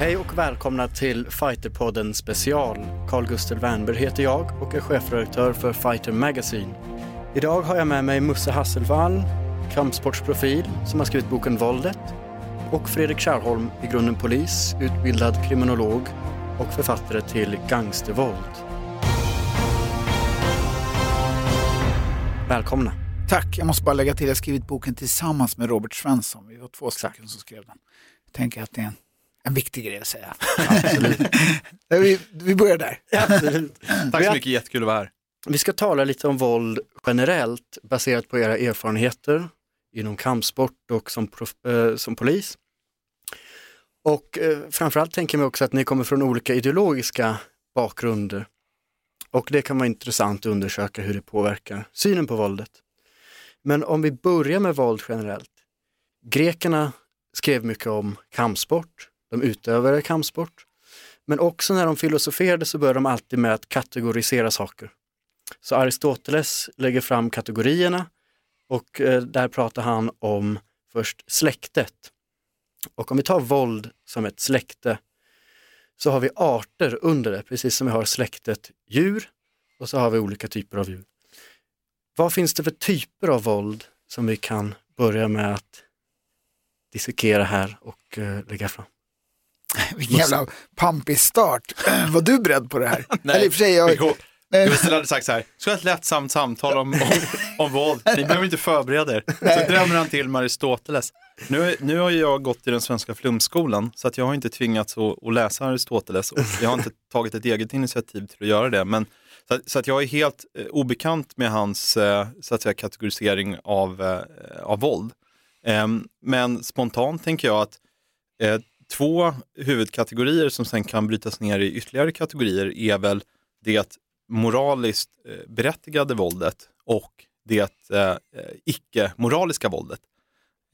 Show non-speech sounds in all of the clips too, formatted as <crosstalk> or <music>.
Hej och välkomna till Fighterpodden special. Carl Gustav Wernberg heter jag och är chefredaktör för Fighter Magazine. Idag har jag med mig Musse Hasselvall, kampsportsprofil som har skrivit boken Våldet och Fredrik Kärrholm, i grunden polis, utbildad kriminolog och författare till Gangstervåld. Välkomna. Tack, jag måste bara lägga till, jag har skrivit boken tillsammans med Robert Svensson. Vi var två stycken som skrev den. Jag tänker att det är en, en viktig grej att säga. <laughs> vi, vi börjar där. Absolut. Tack så mycket, jättekul att vara här. Vi ska tala lite om våld generellt baserat på era erfarenheter inom kampsport och som, prof, eh, som polis. Och eh, framförallt tänker jag mig också att ni kommer från olika ideologiska bakgrunder. Och det kan vara intressant att undersöka hur det påverkar synen på våldet. Men om vi börjar med våld generellt. Grekerna skrev mycket om kampsport, de utövade kampsport. Men också när de filosoferade så började de alltid med att kategorisera saker. Så Aristoteles lägger fram kategorierna och eh, där pratar han om först släktet. Och om vi tar våld som ett släkte så har vi arter under det, precis som vi har släktet djur och så har vi olika typer av djur. Vad finns det för typer av våld som vi kan börja med att dissekera här och eh, lägga fram? <laughs> Vilken jävla pampig start. <clears throat> Var du beredd på det här? <laughs> Nej, Eller i och för sig, jag, Gustav <laughs> hade sagt så här, ska ett lättsamt samtal om, om, om våld, ni behöver inte förbereda er. Så drömmer han till med Aristoteles. Nu, nu har jag gått i den svenska flumskolan, så att jag har inte tvingats att, att läsa Aristoteles och jag har inte tagit ett eget initiativ till att göra det. Men, så, att, så att jag är helt eh, obekant med hans eh, så att säga, kategorisering av, eh, av våld. Eh, men spontant tänker jag att eh, två huvudkategorier som sen kan brytas ner i ytterligare kategorier är väl det moraliskt eh, berättigade våldet och det eh, icke-moraliska våldet.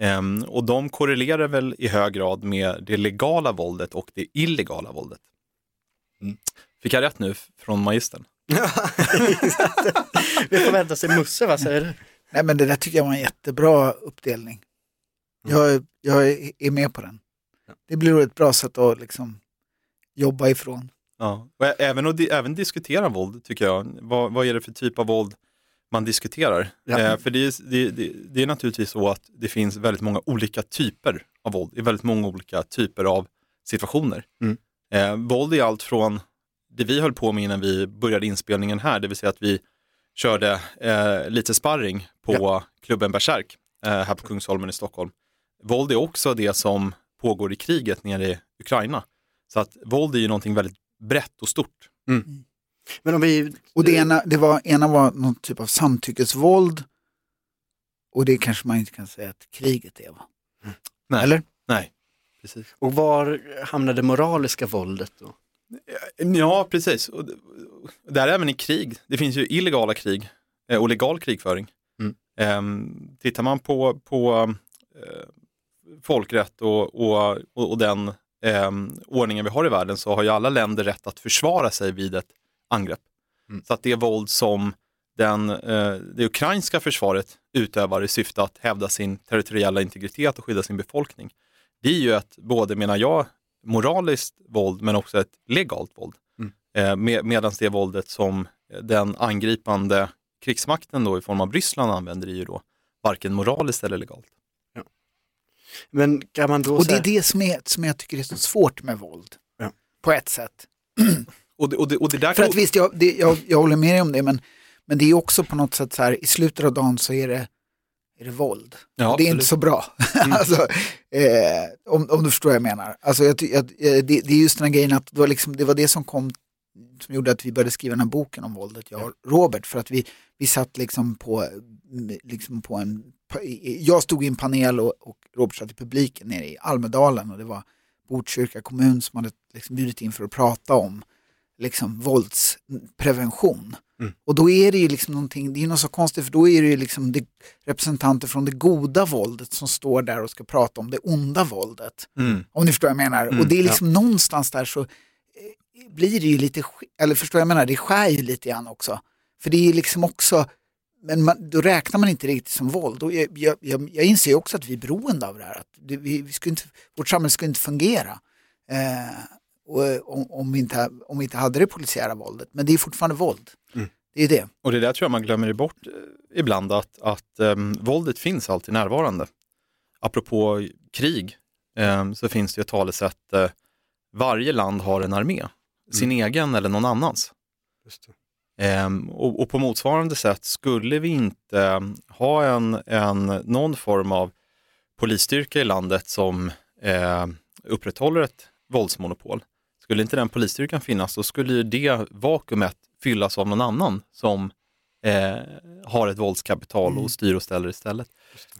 Um, och de korrelerar väl i hög grad med det legala våldet och det illegala våldet. Mm. Fick jag rätt nu från magistern? <laughs> Vi får vänta sig Musse, vad säger du? Nej men det där tycker jag var en jättebra uppdelning. Jag, jag är med på den. Det blir ett bra sätt att liksom jobba ifrån. Ja. Och även, att, även diskutera våld tycker jag. Vad, vad är det för typ av våld man diskuterar? Ja. Eh, för det är, det, det, det är naturligtvis så att det finns väldigt många olika typer av våld i väldigt många olika typer av situationer. Mm. Eh, våld är allt från det vi höll på med innan vi började inspelningen här, det vill säga att vi körde eh, lite sparring på ja. klubben Berserk eh, här på Kungsholmen i Stockholm. Våld är också det som pågår i kriget nere i Ukraina. Så att våld är ju någonting väldigt brett och stort. Mm. Men om vi... Och det ena, det var, ena var någon typ av samtyckesvåld och det kanske man inte kan säga att kriget är va? Mm. Nej. Eller? Nej, precis. Och var hamnade det moraliska våldet då? Ja, precis. Och där även i krig. Det finns ju illegala krig eh, och legal krigföring. Mm. Ehm, tittar man på, på eh, folkrätt och, och, och den eh, ordningen vi har i världen så har ju alla länder rätt att försvara sig vid ett angrepp. Mm. Så att det våld som den, eh, det ukrainska försvaret utövar i syfte att hävda sin territoriella integritet och skydda sin befolkning, det är ju ett, både menar jag, moraliskt våld men också ett legalt våld. Mm. Eh, med, Medan det våldet som den angripande krigsmakten då i form av Ryssland använder är ju då varken moraliskt eller legalt. Men kan man då och det är det som, är, som jag tycker är så svårt med våld. Ja. På ett sätt. <clears throat> och det, och det, och det där För att visst, jag, det, jag, jag håller med dig om det, men, men det är också på något sätt så här, i slutet av dagen så är det, är det våld. Ja, det är inte så bra. <laughs> Mm. alltså, eh, om, om du förstår vad jag menar. Alltså, jag, jag, det, det är just den här grejen att det var, liksom, det var det som kom som gjorde att vi började skriva den här boken om våldet, jag och Robert, för att vi, vi satt liksom på, liksom på en, jag stod i en panel och, och Robert satt i publiken nere i Almedalen och det var Botkyrka kommun som hade liksom bjudit in för att prata om liksom våldsprevention. Mm. Och då är det ju liksom någonting, det är något så konstigt för då är det ju liksom det, representanter från det goda våldet som står där och ska prata om det onda våldet. Mm. Om ni förstår vad jag menar. Mm, och det är liksom ja. någonstans där så blir det ju lite, eller förstår jag menar, det skär ju lite grann också. För det är liksom också, men man, då räknar man inte riktigt som våld. Och jag, jag, jag, inser också att vi är beroende av det här. Att det, vi, vi ska inte, vårt samhälle ska inte fungera Eh, och, om, om, vi inte, om vi inte hade det polisiära våldet. Men det är fortfarande våld. Mm. Det är det. Och det där tror jag man glömmer bort eh, ibland, att, att um, våldet finns alltid närvarande. Apropå krig um, så finns det ett talesätt, uh, varje land har en armé, sin mm. egen eller någon annans. Um, och, och, på motsvarande sätt, skulle vi inte ha en, en, någon form av polisstyrka i landet som eh, upprätthåller ett våldsmonopol, skulle inte den polisstyrkan finnas så skulle det vakuumet fyllas av någon annan som eh, har ett våldskapital och mm. styr och ställer istället.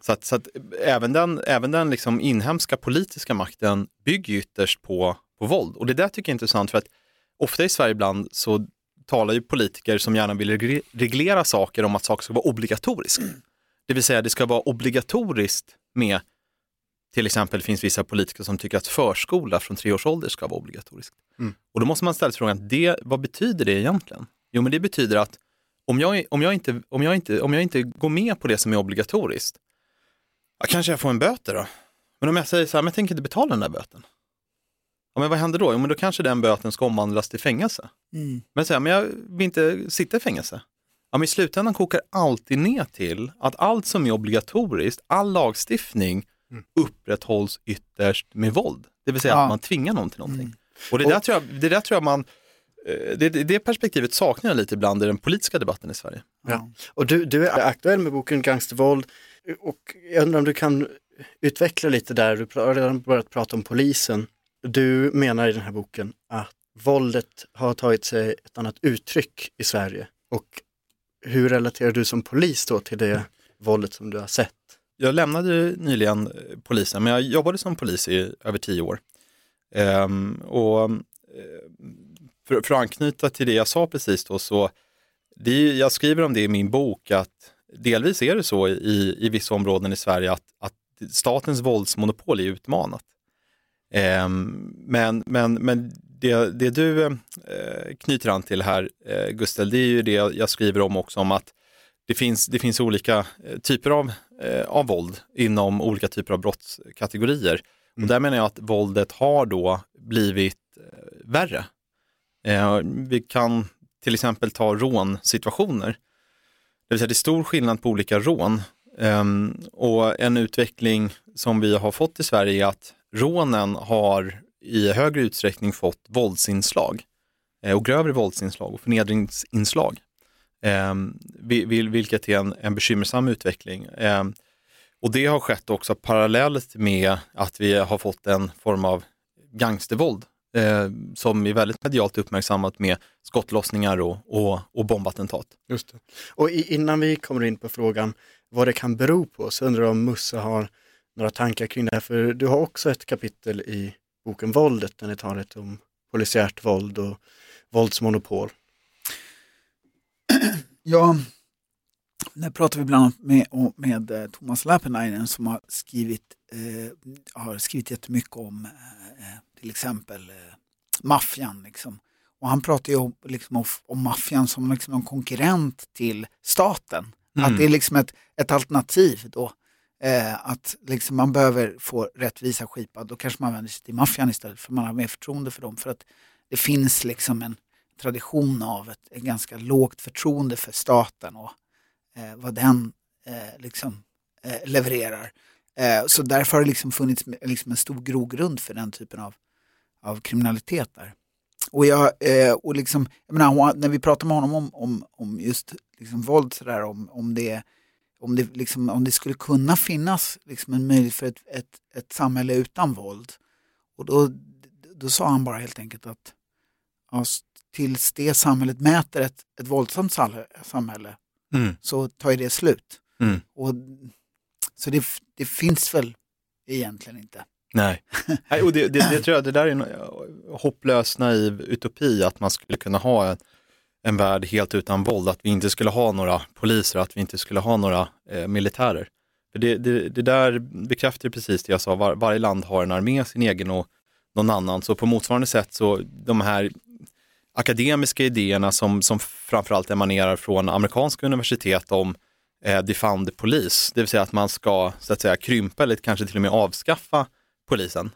Så att, så att även den, även den liksom inhemska politiska makten bygger ytterst på, på våld. Och det där tycker jag är intressant för att ofta i Sverige ibland så talar ju politiker som gärna vill reglera saker om att saker ska vara obligatoriskt. Det vill säga det ska vara obligatoriskt med till exempel finns vissa politiker som tycker att förskola från tre års ålder ska vara obligatoriskt. Mm. Och då måste man ställa sig frågan, det, vad betyder det egentligen? Jo, men det betyder att om jag, om jag, inte, om jag, inte, om jag inte går med på det som är obligatoriskt, ja, kanske jag får en böter då. Men om jag säger så här, men jag tänker inte betala den där böten. Ja, men vad händer då? Jo, men då kanske den böten ska omvandlas till fängelse. Mm. Men, så här, men jag vill inte sitta i fängelse. Ja, men I slutändan kokar alltid ner till att allt som är obligatoriskt, all lagstiftning mm. upprätthålls ytterst med våld. Det vill säga ja. att man tvingar någon till någonting. Mm. Och det där, tror jag, det där tror jag man eh, det, det perspektivet saknar jag lite ibland i den politiska debatten i Sverige. Ja. Och du, du är aktuell med boken Gangstervåld och jag undrar om du kan utveckla lite där, du har redan börjat prata om polisen. Du menar i den här boken att våldet har tagit sig ett annat uttryck i Sverige och hur relaterar du som polis då till det våldet som du har sett? Jag lämnade nyligen eh, polisen, men jag jobbade som polis i över tio år. Ehm, och eh, för, för, att anknyta till det jag sa precis då, så det, jag skriver om det i min bok att delvis är det så i, i vissa områden i Sverige att, att statens våldsmonopol är utmanat. Ehm, men men, men det, det du eh, knyter an till här, eh, Gustav, det är ju det jag skriver om också, om att det finns, det finns olika eh, typer av, av våld inom olika typer av brottskategorier. Mm. Och där menar jag att våldet har då blivit värre. Eh, vi kan till exempel ta rånsituationer. Det vill säga det är stor skillnad på olika rån. Um, och en utveckling som vi har fått i Sverige är att rånen har i högre utsträckning fått våldsinslag eh, och grövre våldsinslag och förnedringsinslag. Ehm, vilket är en, en bekymmersam utveckling. Ehm, och det har skett också parallellt med att vi har fått en form av gangstervåld eh, som är väldigt medialt uppmärksammat med skottlossningar och, och, och bombattentat. Just det. Och i, innan vi kommer in på frågan vad det kan bero på så undrar jag om Musse har några tankar kring det här, för du har också ett kapitel i boken Våldet där ni talar om polisiärt våld och våldsmonopol. <clears throat> Ja, där pratar vi bland annat med, med eh, Thomas Lappenainen som har skrivit, eh, har skrivit jättemycket om eh, till exempel eh, maffian. Liksom. Och han pratar ju om, liksom, om, om maffian som liksom en konkurrent till staten. Mm. Att det är liksom ett, ett alternativ då. Eh, att liksom man behöver få rättvisa skipad, då kanske man vänder sig till maffian istället för man har mer förtroende för dem. För att det finns liksom en tradition av ett, ett ganska lågt förtroende för staten och eh, vad den eh, liksom, eh, levererar. Eh, så därför har det liksom funnits liksom en stor grogrund för den typen av, av kriminalitet där. Och, jag, eh, och liksom, jag menar, när vi pratar med honom om, om, om just liksom våld, så där, om, om, det, om, det, liksom, om det skulle kunna finnas liksom en möjlighet för ett, ett, ett samhälle utan våld. Och då, då sa han bara helt enkelt att ja, tills det samhället mäter ett, ett våldsamt samhälle mm. så tar ju det slut. Mm. Och, så det, det finns väl egentligen inte. Nej, <laughs> Nej och det, det, det, tror jag, det där är en hopplös naiv utopi att man skulle kunna ha en, en värld helt utan våld, att vi inte skulle ha några poliser, att vi inte skulle ha några eh, militärer. För det, det, det, där bekräftar precis det jag sa, Var, varje land har en armé, sin egen och någon annan. Så på motsvarande sätt så de här akademiska idéerna som, som framförallt emanerar från amerikanska universitet om eh, defund police, det vill säga att man ska så att säga krympa eller kanske till och med avskaffa polisen.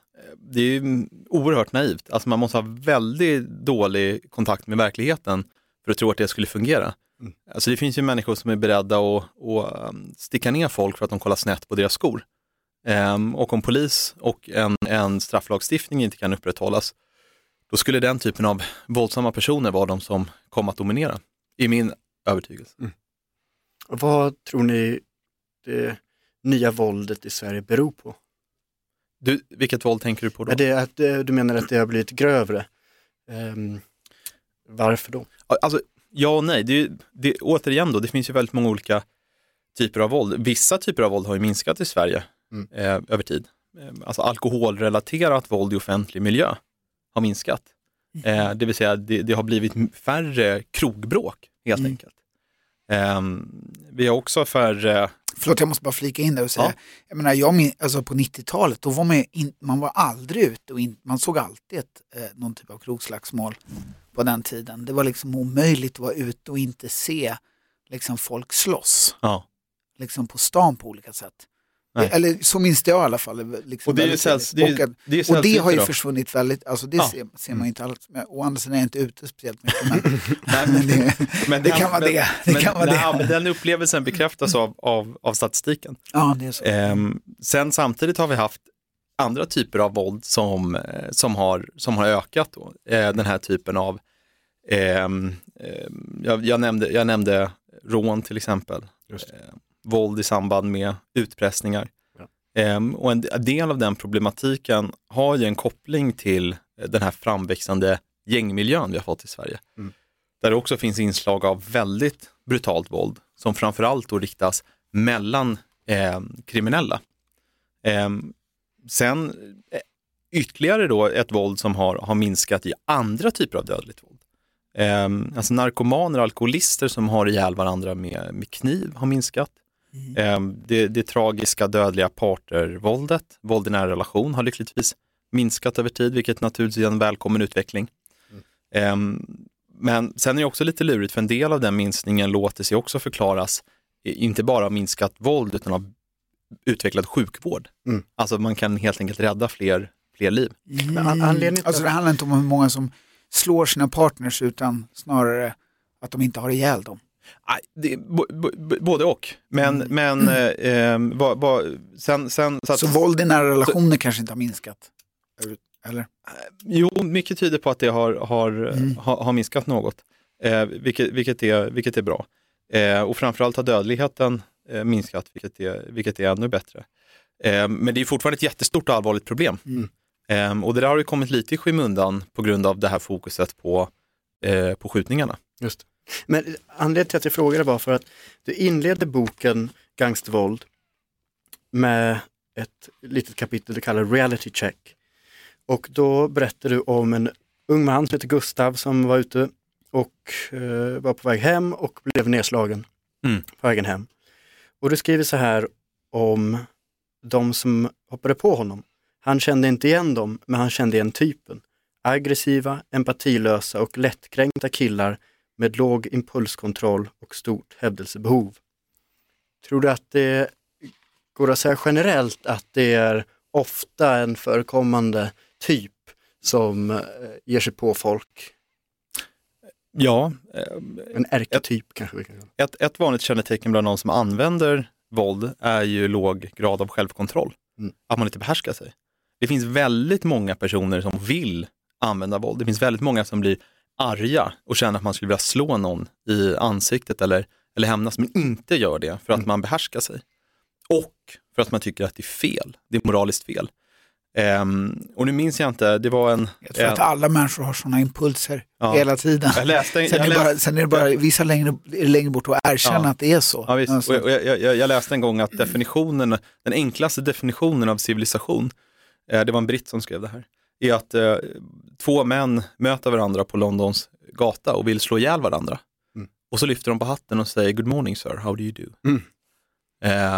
det är oerhört naivt. Alltså man måste ha väldigt dålig kontakt med verkligheten för att tro att det skulle fungera. Mm. Alltså det finns ju människor som är beredda att, att um, sticka ner folk för att de kollar snett på deras skor. Um, och om polis och en, en strafflagstiftning inte kan upprätthållas, då skulle den typen av våldsamma personer vara de som kom att dominera, i min övertygelse. Mm. Vad tror ni det nya våldet i Sverige beror på? Du, vilket våld tänker du på då? Är det att, eh, du menar att det har blivit grövre? Um, varför då? Alltså, ja och nej. Det, det, återigen då, det finns ju väldigt många olika typer av våld. Vissa typer av våld har ju minskat i Sverige mm. eh, över tid. Eh, alltså alkoholrelaterat våld i offentlig miljö har minskat. Mm. Eh, det vill säga det, det, har blivit färre krogbråk helt mm. enkelt. Eh, vi har också färre Förlåt, jag måste bara flika in där och säga, ja. jag menar, jag alltså på 90-talet, då var man, in, man var aldrig ute och in, man såg alltid ett, eh, någon typ av krogslagsmål på den tiden. Det var liksom omöjligt att vara ute och inte se liksom, folk slåss. Ja. Liksom på stan på olika sätt. Nej. Eller så minns jag i alla fall. Liksom och det, är säls, det, är, och, det, är och det har ju då. försvunnit väldigt, alltså det ja. ser, ser, man inte alls. Å andra sidan är jag inte ute speciellt mycket. Men, <laughs> men det, men det, kan vara det. det, kan vara nej, men den upplevelsen bekräftas av, av, av statistiken. Ja, det är så. Ehm, sen samtidigt har vi haft andra typer av våld som, som, har, som har ökat. Då. Eh, den här typen av, eh, jag, jag, nämnde, jag nämnde rån till exempel. Just våld i samband med utpressningar. Ja. Ehm, och en del av den problematiken har ju en koppling till den här framväxande gängmiljön vi har fått i Sverige. Mm. Där det också finns inslag av väldigt brutalt våld som framförallt då riktas mellan eh, kriminella. Eh, sen eh, ytterligare då ett våld som har, har minskat i andra typer av dödligt våld. Eh, alltså narkomaner och alkoholister som har ihjäl varandra med, med kniv har minskat. Mm. Det, det tragiska dödliga partnervåldet, våld i nära relation har lyckligtvis minskat över tid, vilket naturligtvis är en välkommen utveckling. Mm. Men sen är det också lite lurigt, för en del av den minskningen låter sig också förklaras, inte bara av minskat våld, utan av utvecklad sjukvård. Mm. Alltså man kan helt enkelt rädda fler, fler liv. Mm. Anledningen alltså det handlar inte om hur många som slår sina partners, utan snarare att de inte har ihjäl dem. Det, både och. Men, mm. men eh, ehm, va, va, sen, sen, så, att, så våld i nära relationer så, kanske inte har minskat? Eller? Jo, mycket tyder på att det har, har, mm. har, har, minskat något, eh, vilket, vilket, är, vilket är bra. Eh, och framförallt har dödligheten eh, minskat, vilket är, vilket är ännu bättre. Eh, men det är fortfarande ett jättestort och allvarligt problem. Mm. Eh, och det där har ju kommit lite i skymundan på grund av det här fokuset på, eh, på skjutningarna. Just men anledningen till att jag frågade var för att du inledde boken Gangstervåld med ett litet kapitel du kallar Reality Check. Och då berättade du om en ung man som heter Gustav som var ute och uh, var på väg hem och blev nedslagen mm. på vägen hem. Och du skriver så här om de som hoppade på honom. Han kände inte igen dem, men han kände igen typen. Aggressiva, empatilösa och lättkränkta killar med låg impulskontroll och stort hävdelsebehov. Tror du att det går att säga generellt att det är ofta en förekommande typ som eh, ger sig på folk? Ja. Eh, en ärketyp ett, kanske vi kan säga. Ett, ett vanligt kännetecken bland de som använder våld är ju låg grad av självkontroll. Mm. Att man inte behärskar sig. Det finns väldigt många personer som vill använda våld. Det finns väldigt många som blir arga och känner att man skulle vilja slå någon i ansiktet eller, eller hämnas, men inte gör det för att mm. man behärskar sig. Och för att man tycker att det är fel, det är moraliskt fel. Um, och nu minns jag inte, det var en... Jag tror en, att alla människor har sådana impulser ja. hela tiden. Jag läste, sen, jag är bara, sen är det bara vissa längre, längre bort att erkänna ja. att det är så. Ja, visst. Alltså. Och jag, jag, jag, läste en gång att definitionen, den enklaste definitionen av civilisation, eh, det var en britt som skrev det här, är att eh, två män möter varandra på Londons gata och vill slå ihjäl varandra. Mm. Och så lyfter de på hatten och säger Good morning sir, how do you do? Mm.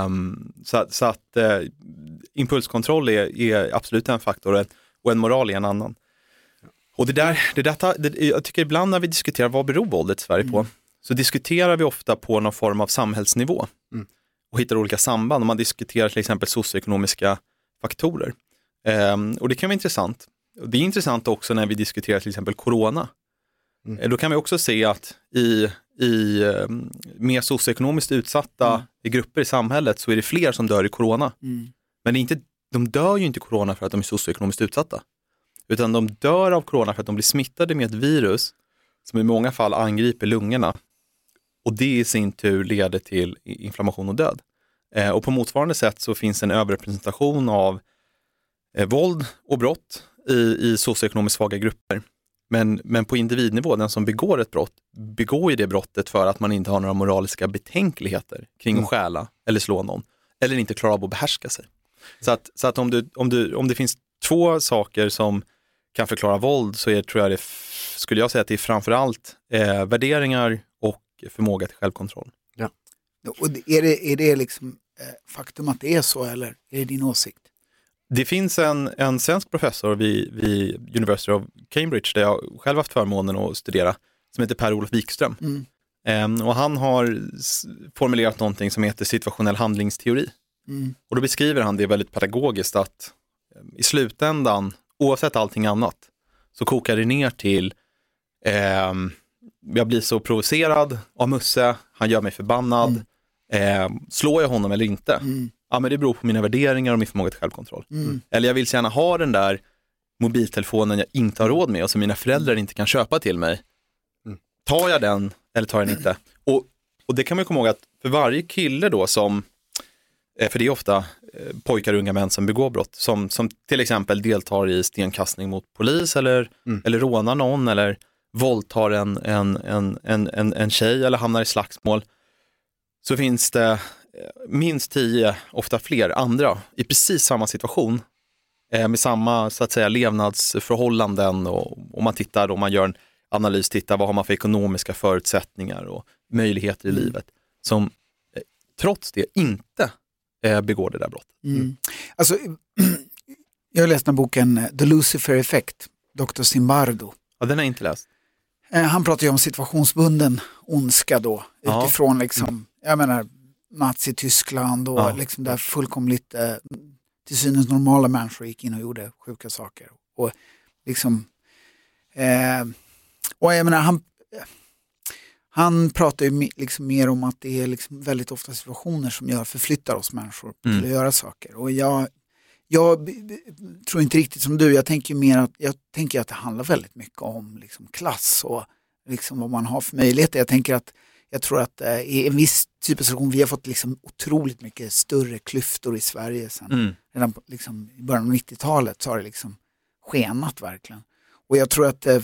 Um, så, så, att eh, impulskontroll är, är, absolut en faktor och en moral är en annan. Och det där, det där det, jag tycker ibland när vi diskuterar vad beror våldet i Sverige mm. på, så diskuterar vi ofta på någon form av samhällsnivå mm. och hittar olika samband. Om man diskuterar till exempel socioekonomiska faktorer. Um, och det kan vara intressant. Det är intressant också när vi diskuterar till exempel corona. Mm. Eh, då kan vi också se att i, i um, mer socioekonomiskt utsatta mm. grupper i samhället så är det fler som dör i corona. Mm. Men det är inte, de dör ju inte i corona för att de är socioekonomiskt utsatta. Utan de dör av corona för att de blir smittade med ett virus som i många fall angriper lungorna. Och det i sin tur leder till inflammation och död. Eh, och på motsvarande sätt så finns en överrepresentation av eh, våld och brott i, i socioekonomiskt svaga grupper. Men, men på individnivå, den som begår ett brott, begår ju det brottet för att man inte har några moraliska betänkligheter kring mm. att stjäla eller slå någon. Eller inte klarar av att behärska sig. Så att, så att om, du, om, du, om det finns två saker som kan förklara våld så är, tror jag det, skulle jag säga att det är framförallt eh, värderingar och förmåga till självkontroll. Ja. Och är, det, är det liksom eh, faktum att det är så eller är det din åsikt? Det finns en, en svensk professor vid, vid University of Cambridge där jag själv haft förmånen att studera som heter Per-Olof Wikström. Mm. Um, och han har formulerat någonting som heter situationell handlingsteori. Mm. Och då beskriver han det väldigt pedagogiskt att um, i slutändan, oavsett allting annat, så kokar det ner till um, jag blir så provocerad av Musse, han gör mig förbannad, mm. slår jag honom eller inte? Mm ja men det beror på mina värderingar och min förmåga till självkontroll. Mm. Eller jag vill så gärna ha den där mobiltelefonen jag inte har råd med och som mina föräldrar inte kan köpa till mig. Mm. Tar jag den eller tar jag den inte? Och, och det kan man komma ihåg att för varje kille då som, eh, för det är ofta eh, pojkar och unga män som begår brott, som, som till exempel deltar i stenkastning mot polis eller, mm. eller rånar någon eller våldtar en, en, en, en, en, en tjej eller hamnar i slagsmål, så finns det minst tio, ofta fler andra i precis samma situation eh, med samma så att säga levnadsförhållanden och om man tittar, om man gör en analys, tittar vad har man för ekonomiska förutsättningar och möjligheter i mm. livet som eh, trots det inte eh, begår det där brottet. Mm. mm. Alltså, <clears throat> jag har läst den boken The Lucifer Effect, Dr. Zimbardo. Ja, den har jag inte läst. Han pratar ju om situationsbunden ondska då, utifrån liksom, jag menar, Nazityskland och ja. liksom där fullkomligt eh, till synes normala människor gick in och gjorde sjuka saker. Och liksom, eh, och jag menar, han, han pratar ju liksom mer om att det är liksom väldigt ofta situationer som gör, förflyttar oss människor mm. till att göra saker. Och jag, jag tror inte riktigt som du, jag tänker mer att, jag tänker att det handlar väldigt mycket om liksom klass och liksom vad man har för möjligheter. Jag tänker att jag tror att eh, i en viss typ av situation, vi har fått liksom otroligt mycket större klyftor i Sverige sen. Mm. Redan liksom, i början av 90-talet så har det liksom skenat verkligen. Och jag tror att eh,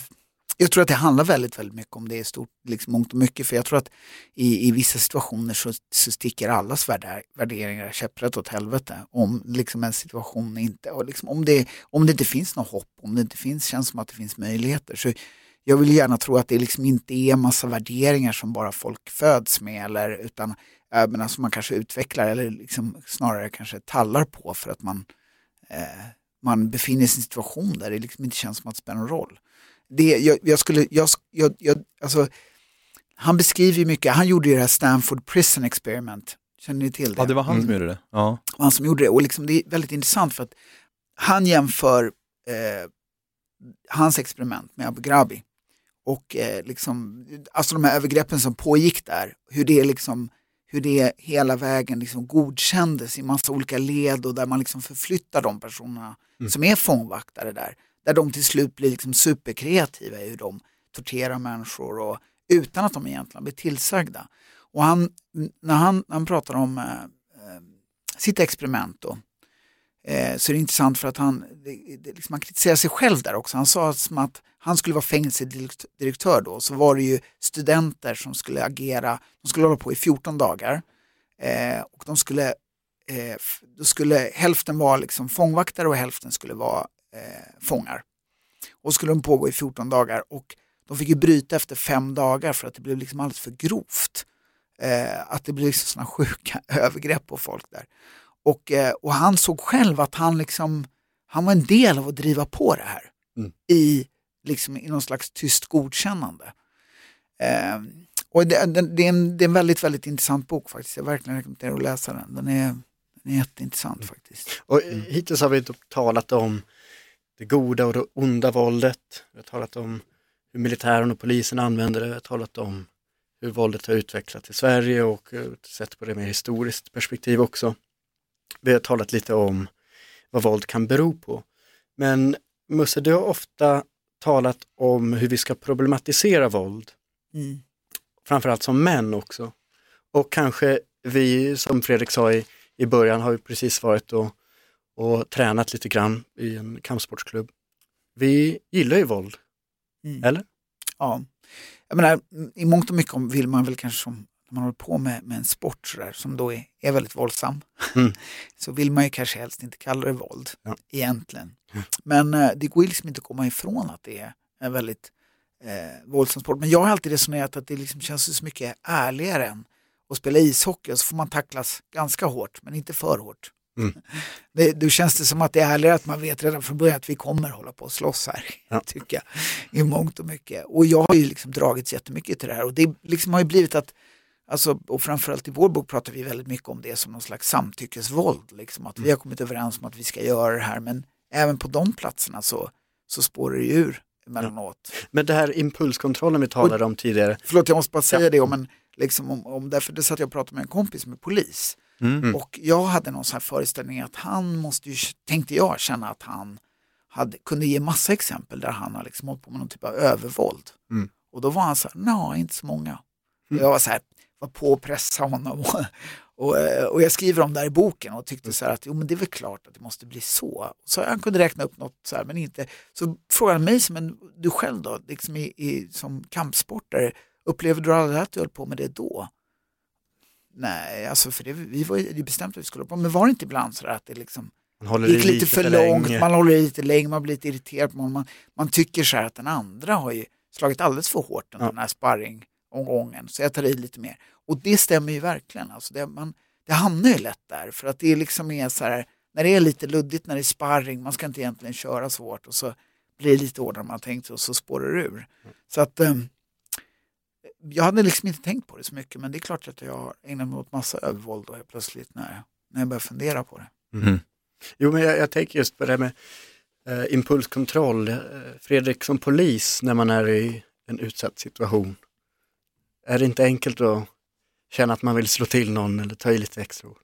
jag tror att det handlar väldigt, väldigt mycket om det i stort, liksom mångt och mycket. För jag tror att i, i vissa situationer så, så sticker allas värderingar käpprätt åt helvete. Om liksom en situation inte, och liksom om, det, om det inte finns något hopp, om det inte finns, känns som att det finns möjligheter. Så jag vill gärna tro att det liksom inte är massa värderingar som bara folk föds med eller utan men som man kanske utvecklar eller liksom snarare kanske tallar på för att man, eh, man befinner sig i en situation där det liksom inte känns som att det spelar någon roll. Det, jag, jag skulle, jag, jag, jag, alltså, han beskriver ju mycket, han gjorde ju det här Stanford Prison Experiment. Känner ni till det? Ja, det var han mm. som gjorde det. Ja. Han som gjorde det och liksom, det är väldigt intressant för att han jämför eh, hans experiment med Abu Ghrabi och eh, liksom, alltså de här övergreppen som pågick där, hur det liksom hur det hela vägen liksom godkändes i massa olika led och där man liksom förflyttar de personerna mm. som är fångvaktare där. Där de till slut blir liksom superkreativa i hur de torterar människor och, utan att de egentligen blir tillsagda. Och han, när han, han pratar om eh, eh sitt experiment då, eh, så är det intressant för att han, det, det, liksom, han kritiserar sig själv där också. Han sa som att han skulle vara fängelsedirektör då, så var det ju studenter som skulle agera, de skulle hålla på i 14 dagar. Eh, och de skulle, eh, då skulle hälften vara liksom fångvaktare och hälften skulle vara eh, fångar. Och skulle de pågå i 14 dagar och de fick ju bryta efter fem dagar för att det blev liksom alldeles för grovt. Eh, att det blev liksom sådana sjuka <laughs> övergrepp på folk där. Och, eh, och han såg själv att han, liksom, han var en del av att driva på det här mm. i, liksom, i någon slags tyst godkännande. Eh, och det, det, det, är en, det är en väldigt, väldigt intressant bok faktiskt. Jag verkligen rekommenderar att läsa den. Den är, den är jätteintressant mm. faktiskt. Och mm. Hittills har vi talat om det goda och det onda våldet. Vi har talat om hur militären och polisen använder det. Vi har talat om hur våldet har utvecklats i Sverige och eh, sett på det med historiskt perspektiv också. Vi har talat lite om vad våld kan bero på. Men Musse, du har ofta talat om hur vi ska problematisera våld. Mm. Framförallt som män också. Och kanske vi, som Fredrik sa i, i början, har ju precis varit och, och tränat lite grann i en kampsportsklubb. Vi gillar ju våld, mm. eller? Ja, jag menar, i mångt och mycket vill man väl kanske som man håller på med, med en sport så där, som då är, är väldigt våldsam, mm. <laughs> så vill man ju kanske helst inte kalla det våld ja. egentligen. Mm. Men eh, det går liksom inte att komma ifrån att det är en väldigt eh, våldsam sport. Men jag har alltid resonerat att det liksom känns så mycket ärligare än att spela ishockey och så får man tacklas ganska hårt, men inte för hårt. Mm. <laughs> Det, då känns det som att det är ärligare att man vet redan från början att vi kommer hålla på och slåss här, ja. <laughs> tycker jag, i mångt och mycket. Och jag har ju liksom dragits jättemycket till det här och det liksom har ju blivit att Alltså, och framförallt i vår bok pratar vi väldigt mycket om det som någon slags samtyckesvåld. Liksom, att vi mm. har kommit överens om att vi ska göra det här men även på de platserna så, så spårar det ur emellanåt. Ja. Men det här impulskontrollen vi talade och, om tidigare. Förlåt, jag måste bara säga ja. det om en, liksom, om, om, därför det satt jag och pratade med en kompis med polis. Mm. Och jag hade någon sån här föreställning att han måste ju, tänkte jag, känna att han hade, kunde ge massa exempel där han har liksom hållit på med någon typ av övervåld. Mm. Och då var han så här, nej, inte så många. Mm. Jag var så här, var på och pressa honom. Och, och, eh, och, jag skriver om det här i boken och tyckte så här att jo, men det är väl klart att det måste bli så. Så han kunde räkna upp något så här, men inte. Så frågade han mig, men du själv då, liksom i, i, som kampsportare, upplever du aldrig att du höll på med det då? Nej, alltså för det, vi var ju bestämt att vi skulle hålla på, men var det inte ibland så att det liksom gick lite, lite för, för långt, man håller i lite länge, man blir lite irriterad på man, man tycker så här att den andra har ju slagit alldeles för hårt den ja. här sparring omgången, så jag tar i lite mer. Och det stämmer ju verkligen. Alltså det, man, det hamnar ju lätt där för att det liksom är så här, när det är lite luddigt, när det är sparring, man ska inte egentligen köra så hårt och så blir det lite hårdare än man tänkt och så spårar det ur. Mm. Så att um, jag hade liksom inte tänkt på det så mycket men det är klart att jag har ägnat mig åt massa övervåld då plötsligt när, när jag börjar fundera på det. Mm. Jo men jag, jag, tänker just på det här med eh, impulskontroll. Eh, Fredrik som polis när man är i en utsatt situation. Är det inte enkelt att känna att man vill slå till någon eller ta i lite extra hårt?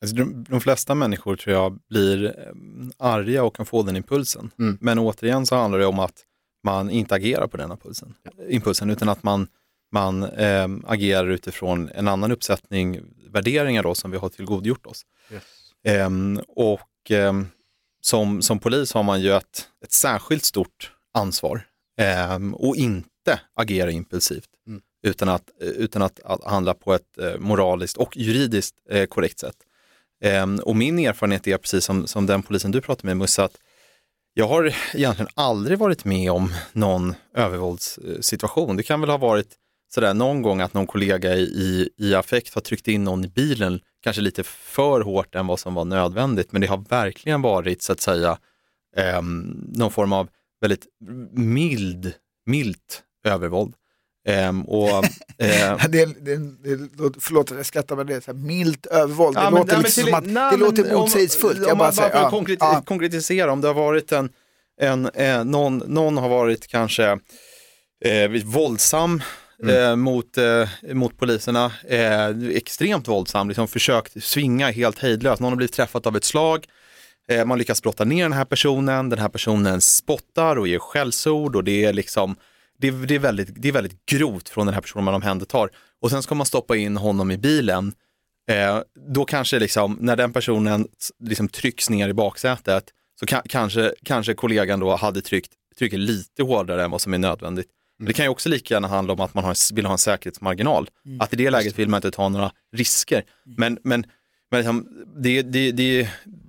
Alltså, de, de, flesta människor tror jag blir eh, arga och kan få den impulsen. Mm. Men återigen så handlar det om att man inte agerar på den impulsen, ja. impulsen utan att man, man eh, agerar utifrån en annan uppsättning värderingar då, som vi har tillgodogjort oss. Yes. Eh, och eh, som, som polis har man ju ett, ett särskilt stort ansvar ehm, och inte agera impulsivt mm. utan, att, utan att, att handla på ett eh, moraliskt och juridiskt eh, korrekt sätt. Ehm, och min erfarenhet är precis som, som den polisen du pratade med Musse, att jag har egentligen aldrig varit med om någon övervåldssituation. Det kan väl ha varit sådär någon gång att någon kollega i, i affekt har tryckt in någon i bilen, kanske lite för hårt än vad som var nödvändigt, men det har verkligen varit så att säga eh, någon form av väldigt mild, milt övervåld. Um, och, uh, <laughs> det, det, det, förlåt att jag skrattar men det är så här milt övervåld. Ja, det men, låter, liksom till, som att, nej, det låter motsägelsefullt. Om, om man bara ja, konkret, ja. konkretisera, om det har varit en, en eh, någon, någon har varit kanske eh, våldsam mm. eh, mot, eh, mot poliserna, eh, extremt våldsam, liksom försökt svinga helt hejdlöst. Någon har blivit träffad av ett slag, eh, man lyckas brotta ner den här personen, den här personen spottar och ger skällsord och det är liksom det, det, är väldigt, det är väldigt grovt från den här personen man omhändertar. Och sen ska man stoppa in honom i bilen. Eh, då kanske liksom, när den personen liksom trycks ner i baksätet så ka kanske, kanske kollegan då hade tryckt, trycker lite hårdare än vad som är nödvändigt. Mm. det kan ju också lika gärna handla om att man har, vill ha en säkerhetsmarginal. Mm. Att i det läget vill man inte ta några risker. Mm. Men, men, men liksom, det, det, det,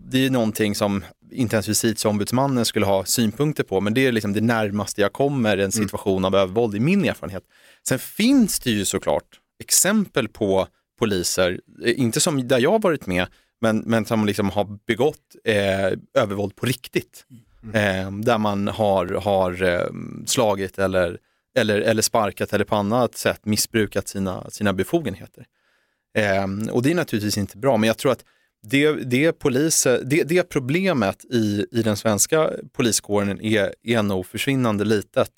det är någonting som inte ens justitieombudsmannen skulle ha synpunkter på, men det är liksom det närmaste jag kommer en mm. situation mm. av övervåld i min erfarenhet. Sen finns det ju såklart exempel på poliser, eh, inte som där jag varit med, men, men som liksom har begått eh, övervåld på riktigt. Mm. Eh, där man har, har eh, slagit eller, eller, eller sparkat eller på annat sätt missbrukat sina, sina befogenheter. Eh, och det är naturligtvis inte bra, men jag tror att det, det, polis, det, det problemet i, i den svenska poliskåren är, är nog försvinnande litet,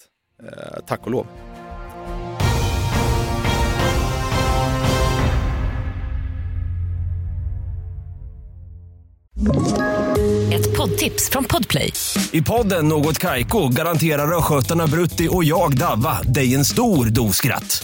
eh, tack och lov. Ett poddtips från Podplay. I podden Något Kaiko garanterar östgötarna Brutti och jag, Davva, dig en stor dos skratt.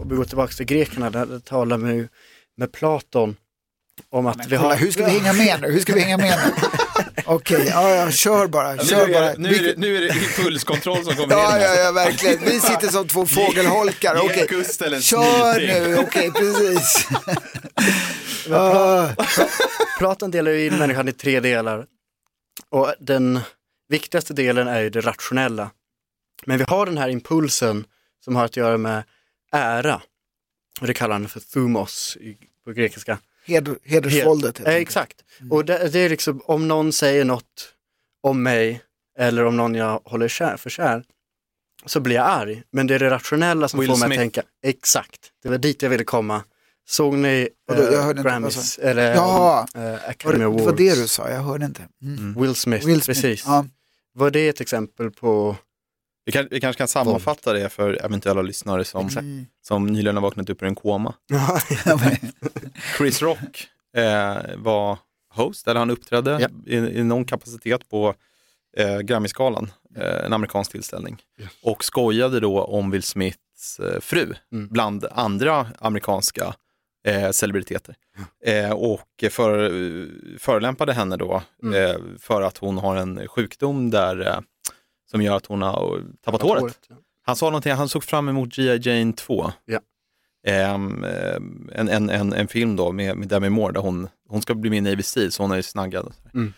om vi går tillbaka till grekerna, där talar med, med Platon om att Men vi kolla, har... hur ska vi hänga med nu? Hur ska vi hänga med nu? <laughs> Okej, ja, ja, kör bara. Kör nu, bara. är, nu, är det, nu är det impulskontroll som kommer Ja, in. ja, ja, verkligen. Vi sitter som två <laughs> fågelholkar. Okej, en kör nu. Okej, precis. <laughs> Pla- Ah, Platon delar ju in människan i tre delar. Och den viktigaste delen är ju det rationella. Men vi har den här impulsen som har att göra med ära. Och det kallar han för thumos i- på grekiska. heder, hedersvåldet. helt Eh, exakt. Och det, det är liksom om någon säger något om mig eller om någon jag håller kär, för kär så blir jag arg. Men det är det rationella som Will får mig Smith. att tänka, exakt, det var dit jag ville komma. Såg ni jag eh, hörde inte, Grammys, eller Ja. eh, Academy det, det Awards? var det du sa, jag hörde inte. Mm. Will Smith, Will Smith. precis. Ja. Var det ett exempel på, Vi, kan, vi kanske kan sammanfatta det för eventuella lyssnare som, Mm. som nyligen har vaknat upp ur en koma. <laughs> Chris Rock eh, var host, eller han uppträdde Ja. i, i någon kapacitet på eh, Grammisgalan, eh, en amerikansk tillställning. Ja. Och skojade då om Will Smiths eh, fru, Mm. bland andra amerikanska eh, celebriteter. Eh, och för, förolämpade henne då Mm. eh, för att hon har en sjukdom där, eh, som gör att hon har tappat håret. ja. Han sa någonting, han såg fram emot G.I. Jane 2. Ja. Ehm, ehm, en, en, en, en film då med, med Demi Moore där hon, hon ska bli med i Navy Seal så hon är snaggad. Och, sådär. Mm.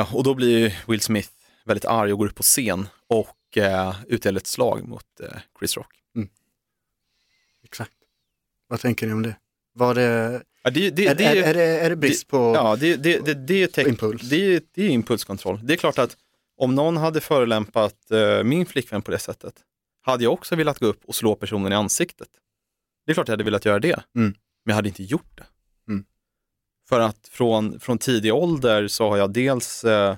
Eh, och då blir Will Smith väldigt arg och går upp på scen och eh, utdelar ett slag mot eh, Chris Rock. Exakt. Vad tänker ni om det? Var det, Ja, det, det, är, det, är, är, är det brist på Ja, det, det, det, det, är teck- impuls? det är impulskontroll. Det är klart att om någon hade förolämpat eh, min flickvän på det sättet, hade jag också velat gå upp och slå personen i ansiktet. Det är klart jag hade velat göra det, Mm. men jag hade inte gjort det. Mm. För att från, från tidig ålder så har jag dels eh,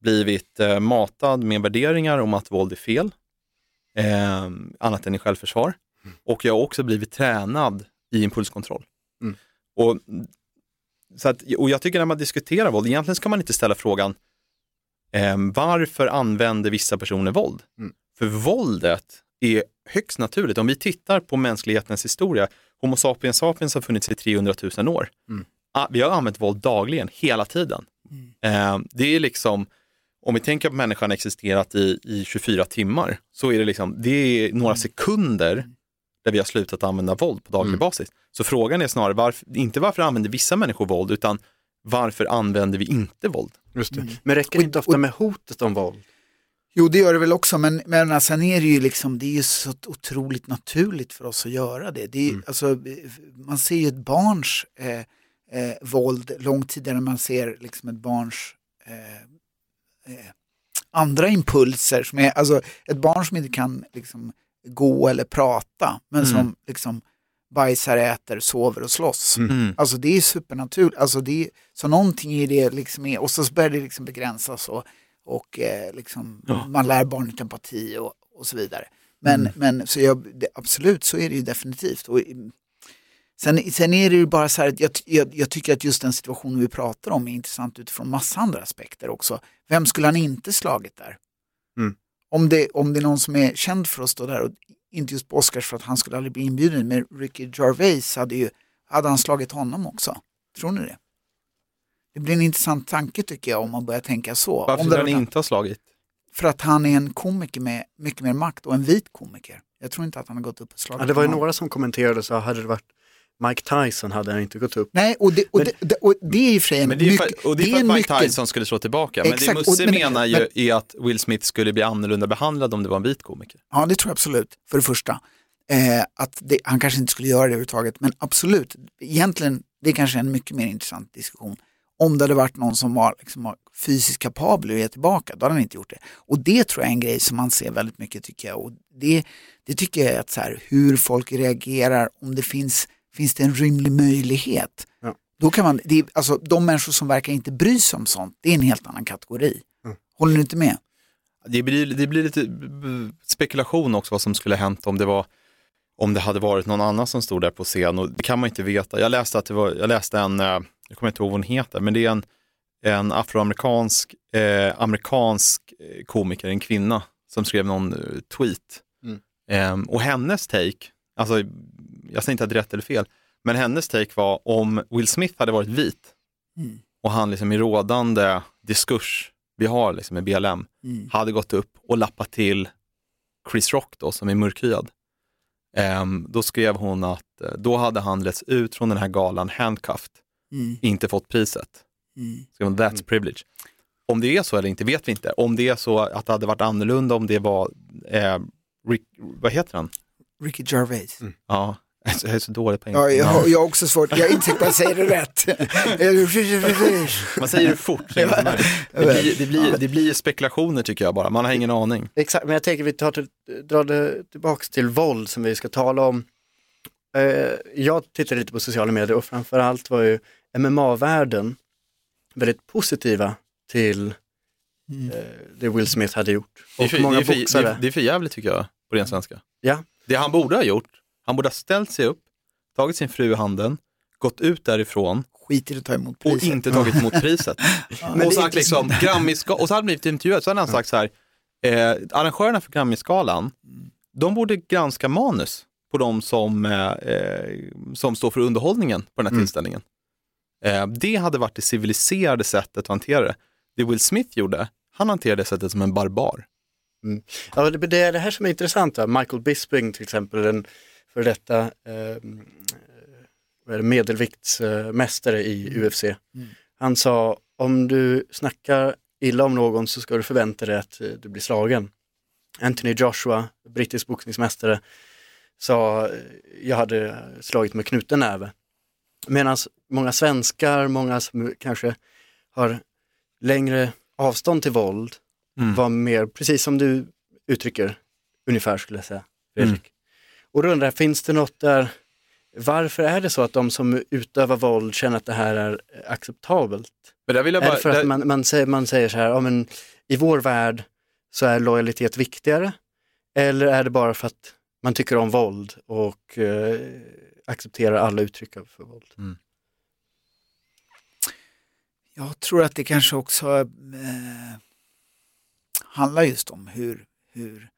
blivit eh, matad med värderingar om att våld är fel, eh, annat än i självförsvar. Och jag har också blivit tränad i impulskontroll. Mm. Och, så att, och jag tycker när man diskuterar våld, egentligen ska man inte ställa frågan eh, varför använder vissa personer våld? Mm. För våldet är högst naturligt. Om vi tittar på mänsklighetens historia, Homo sapiens sapiens har funnits i 300 000 år. Mm. Ah, Vi har använt våld dagligen, hela tiden. Eh, det är liksom, om vi tänker på människan existerat i, i 24 timmar, så är det liksom, det är några sekunder där vi har slutat använda våld på daglig Mm. basis. Så frågan är snarare, varför, inte varför använder vissa människor våld, utan varför använder vi inte våld? Just det. Men räcker det inte ofta med hotet om våld? Jo, det gör det väl också, men, men sen är det ju liksom, det är ju så otroligt naturligt för oss att göra det. det är, Mm. alltså, man ser ju ett barns eh, eh, våld långt tidigare än man ser liksom ett barns eh, eh, andra impulser. Som är, alltså, ett barn som inte kan liksom, gå eller prata, men Mm. som liksom, bajsar, äter, sover och slåss. Mm. Alltså det är supernaturligt. Alltså det är, så någonting i det liksom är, och så börjar det liksom begränsas och, och eh, liksom, Ja. man lär barnet empati och, och så vidare. Men, Mm. men så jag, det, absolut så är det ju definitivt. Och, mm, sen, sen är det ju bara så här att jag, jag, jag tycker att just den situationen vi pratar om är intressant utifrån massa andra aspekter också. Vem skulle han inte slagit där? Mm. Om, det, om det är någon som är känd för att stå där och inte just på Oscars för att han skulle aldrig bli inbjuden, men Ricky Gervais hade ju hade han slagit honom också? Tror ni det? Det blir en intressant tanke tycker jag om man börjar tänka så. Varför skulle han inte ha slagit? För att han är en komiker med mycket mer makt och en vit komiker. Jag tror inte att han har gått upp och slagit Ja, det var ju några som kommenterade så hade det varit Mike Tyson hade han inte gått upp. Nej, och det, och det, och det, och det är ju för en Men det är mycket... för, och det är för att Mike Tyson skulle slå tillbaka. Men Exakt, det Musse och- men- menar ju men- är att Will Smith skulle bli annorlunda behandlad om det var en vit komiker. Ja, det tror jag absolut, för det första. Eh, att det, han kanske inte skulle göra det överhuvudtaget, men absolut, egentligen, det är kanske en mycket mer intressant diskussion. Om det hade varit någon som var liksom, fysiskt kapabel att ge tillbaka, då hade han inte gjort det. Och det tror jag är en grej som man ser väldigt mycket tycker jag. Och det, det tycker jag är att så här, hur folk reagerar, om det finns, finns det en rimlig möjlighet. Ja. Då kan man, det är, alltså, de människor som verkar inte bry sig om sånt, det är en helt annan kategori. Håller du inte med? Det blir, det blir lite spekulation också vad som skulle hänt om det var om det hade varit någon annan som stod där på scen och det kan man inte veta. Jag läste att det var, jag läste en, eh, jag kommer inte ihåg vad hon heter, men det är en, en afroamerikansk eh, amerikansk eh, komiker, en kvinna, som skrev någon eh, tweet. Mm. Ehm, och hennes take, alltså jag säger inte att det är rätt eller fel, men hennes take var om Will Smith hade varit vit Mm. och han liksom i rådande diskurs vi har liksom med BLM Mm. hade gått upp och lappat till Chris Rock då, som är mörkhyad. Ehm, då skrev hon att eh, då hade han letts ut från den här galan handcuffed, Mm. inte fått priset. Mm. Skrev hon, That's privilege. Om det är så eller inte vet vi inte. Om det är så att det hade varit annorlunda, om det var, eh, Rick, vad heter han? Ricky Gervais. Ja, <laughs> jag är så dålig på Ja, engelska. jag, har- jag har också svårt, jag är inte säker på att jag säger det rätt. <laughs> Man säger det fort. så det blir, det, blir, det blir spekulationer tycker jag bara, man har ingen aning. Exakt, men jag tänker vi tar till, drar det tillbaks till våld som vi ska tala om. Eh, jag tittade lite på sociala medier och framförallt var ju MMA-världen väldigt positiva till Mm. eh, det Will Smith hade gjort. Det är, Och för, många det, är för, boxare. det, är, det är för jävligt tycker jag, på ren svenska. Ja. Det han borde ha gjort, han borde ha ställt sig upp, tagit sin fru i handen, gått ut därifrån Skit i att ta emot och priset. inte tagit emot priset. <laughs> Är och sagt inte liksom, Grammisga- och så hade han blivit intervjuad, så hade han sagt så här, eh, arrangörerna för Grammisgalan, de borde granska manus på de som, eh, eh, som står för underhållningen på den här tillställningen. Eh, det hade varit det civiliserade sättet att hantera det. Det Will Smith gjorde, han hanterade det sättet som en barbar. Ja, det, det är det här som är intressant. Va? Michael Bisping till exempel, en för detta eh, medelviktsmästare i UFC. Han sa, om du snackar illa om någon så ska du förvänta dig att eh, du blir slagen. Anthony Joshua, brittisk boxningsmästare, sa, eh, jag hade slagit med knuten näve. Medan många svenskar, många som kanske har längre avstånd till våld, Mm. var mer, precis som du uttrycker, ungefär skulle jag säga, Fredrik. Och då undrar jag, finns det något där, varför är det så att de som utövar våld känner att det här är acceptabelt? Men där vill jag Är bara, det för att där, man, man, säger, man säger så här, ja, men i vår värld så är lojalitet viktigare? Eller är det bara för att man tycker om våld och eh, accepterar alla uttryck för våld? Jag tror att det kanske också eh, handlar just om hur, hur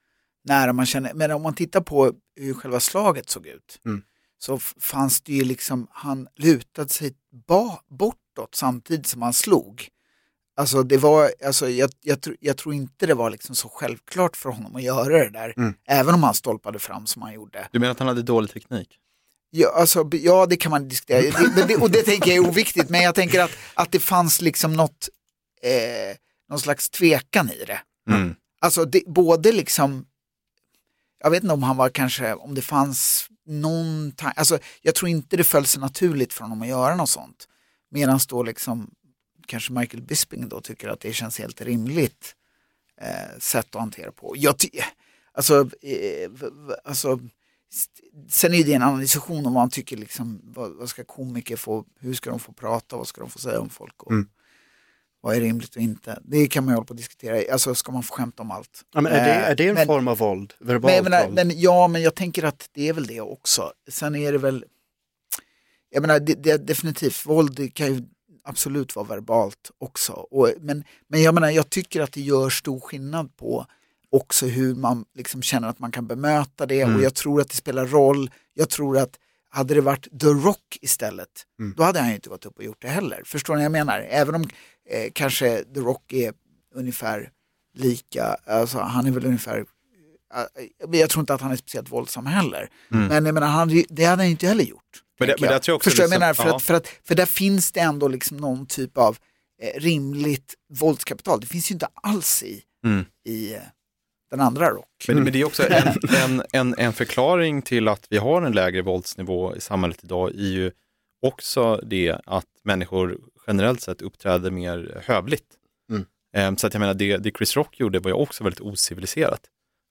nära man känner. Men om man tittar på hur själva slaget såg ut Mm. så fanns det ju liksom, han lutade sig ba, bortåt samtidigt som han slog. Alltså det var, alltså jag, jag, tr- jag tror inte det var liksom så självklart för honom att göra det där. Mm. Även om han stolpade fram som han gjorde. du menar att han hade dålig teknik? Ja, alltså, ja det kan man diskutera, det, det, och det tänker jag är oviktigt, men jag tänker att, att det fanns liksom något, eh, någon slags tvekan i det. Mm. Alltså det, både liksom, jag vet inte om han var kanske, om det fanns någon tanke, alltså jag tror inte det föll sig naturligt för honom att göra något sånt. Medan då liksom, kanske Michael Bisping då tycker att det känns helt rimligt eh, sätt att hantera på. Jag ty- alltså, eh, alltså, sen är det en annan diskussion om vad han tycker, liksom, vad, vad ska komiker få, hur ska de få prata, vad ska de få säga om folk och Mm vad är rimligt och inte. Det kan man ju hålla på att diskutera, alltså ska man få skämta om allt. Ja, men är, det, Eh, är det en men- form av våld? men, Verbalt jag menar, våld? men, ja, men jag tänker att det är väl det också. Sen är det väl, jag menar det, det, definitivt, våld kan ju absolut vara verbalt också. Och, men, men jag menar, jag tycker att det gör stor skillnad på också hur man liksom känner att man kan bemöta det och jag tror att det spelar roll. Jag tror att hade det varit The Rock istället, då hade han ju inte gått upp och gjort det heller. Förstår ni vad jag menar? Även om eh, kanske The Rock är ungefär lika, alltså han är väl ungefär men jag tror inte att han är speciellt våldsam heller. Men jag menar, han, det hade han inte heller gjort. Men, det, men jag. också Förstår liksom, jag menar? För, ja. att, för, att, för där finns det ändå liksom någon typ av eh, rimligt våldskapital. Det finns ju inte alls i, mm. i eh, den andra rock. Men, men det är också en, en, en, en, förklaring till att vi har en lägre våldsnivå i samhället idag är ju också det att människor generellt sett uppträder mer hövligt. Mm. Ehm, så att jag menar, det, det Chris Rock gjorde var ju också väldigt ociviliserat.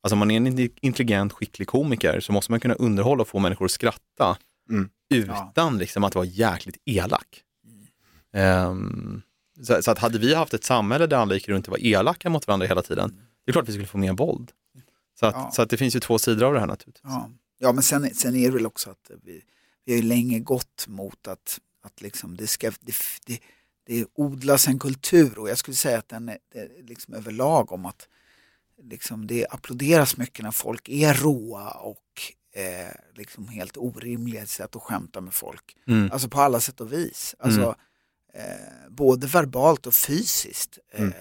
Alltså om man är en intelligent, skicklig komiker så måste man kunna underhålla och få människor att skratta mm. utan ja. liksom, att vara jäkligt elak. Mm. Um, så, så, att hade vi haft ett samhälle där alla gick runt och var elaka mot varandra hela tiden, mm. Det är klart att vi skulle få mer våld. Så att, ja. så att det finns ju två sidor av det här naturligtvis. Ja, ja men sen, sen är det väl också att vi, vi har ju länge gått mot att, att liksom det, ska, det, det, det odlas en kultur och jag skulle säga att den är, liksom överlag om att liksom det applåderas mycket när folk är råa och eh, liksom helt orimliga sätt att skämta med folk. Mm. Alltså på alla sätt och vis. Alltså, mm. eh, både verbalt och fysiskt. Eh, mm.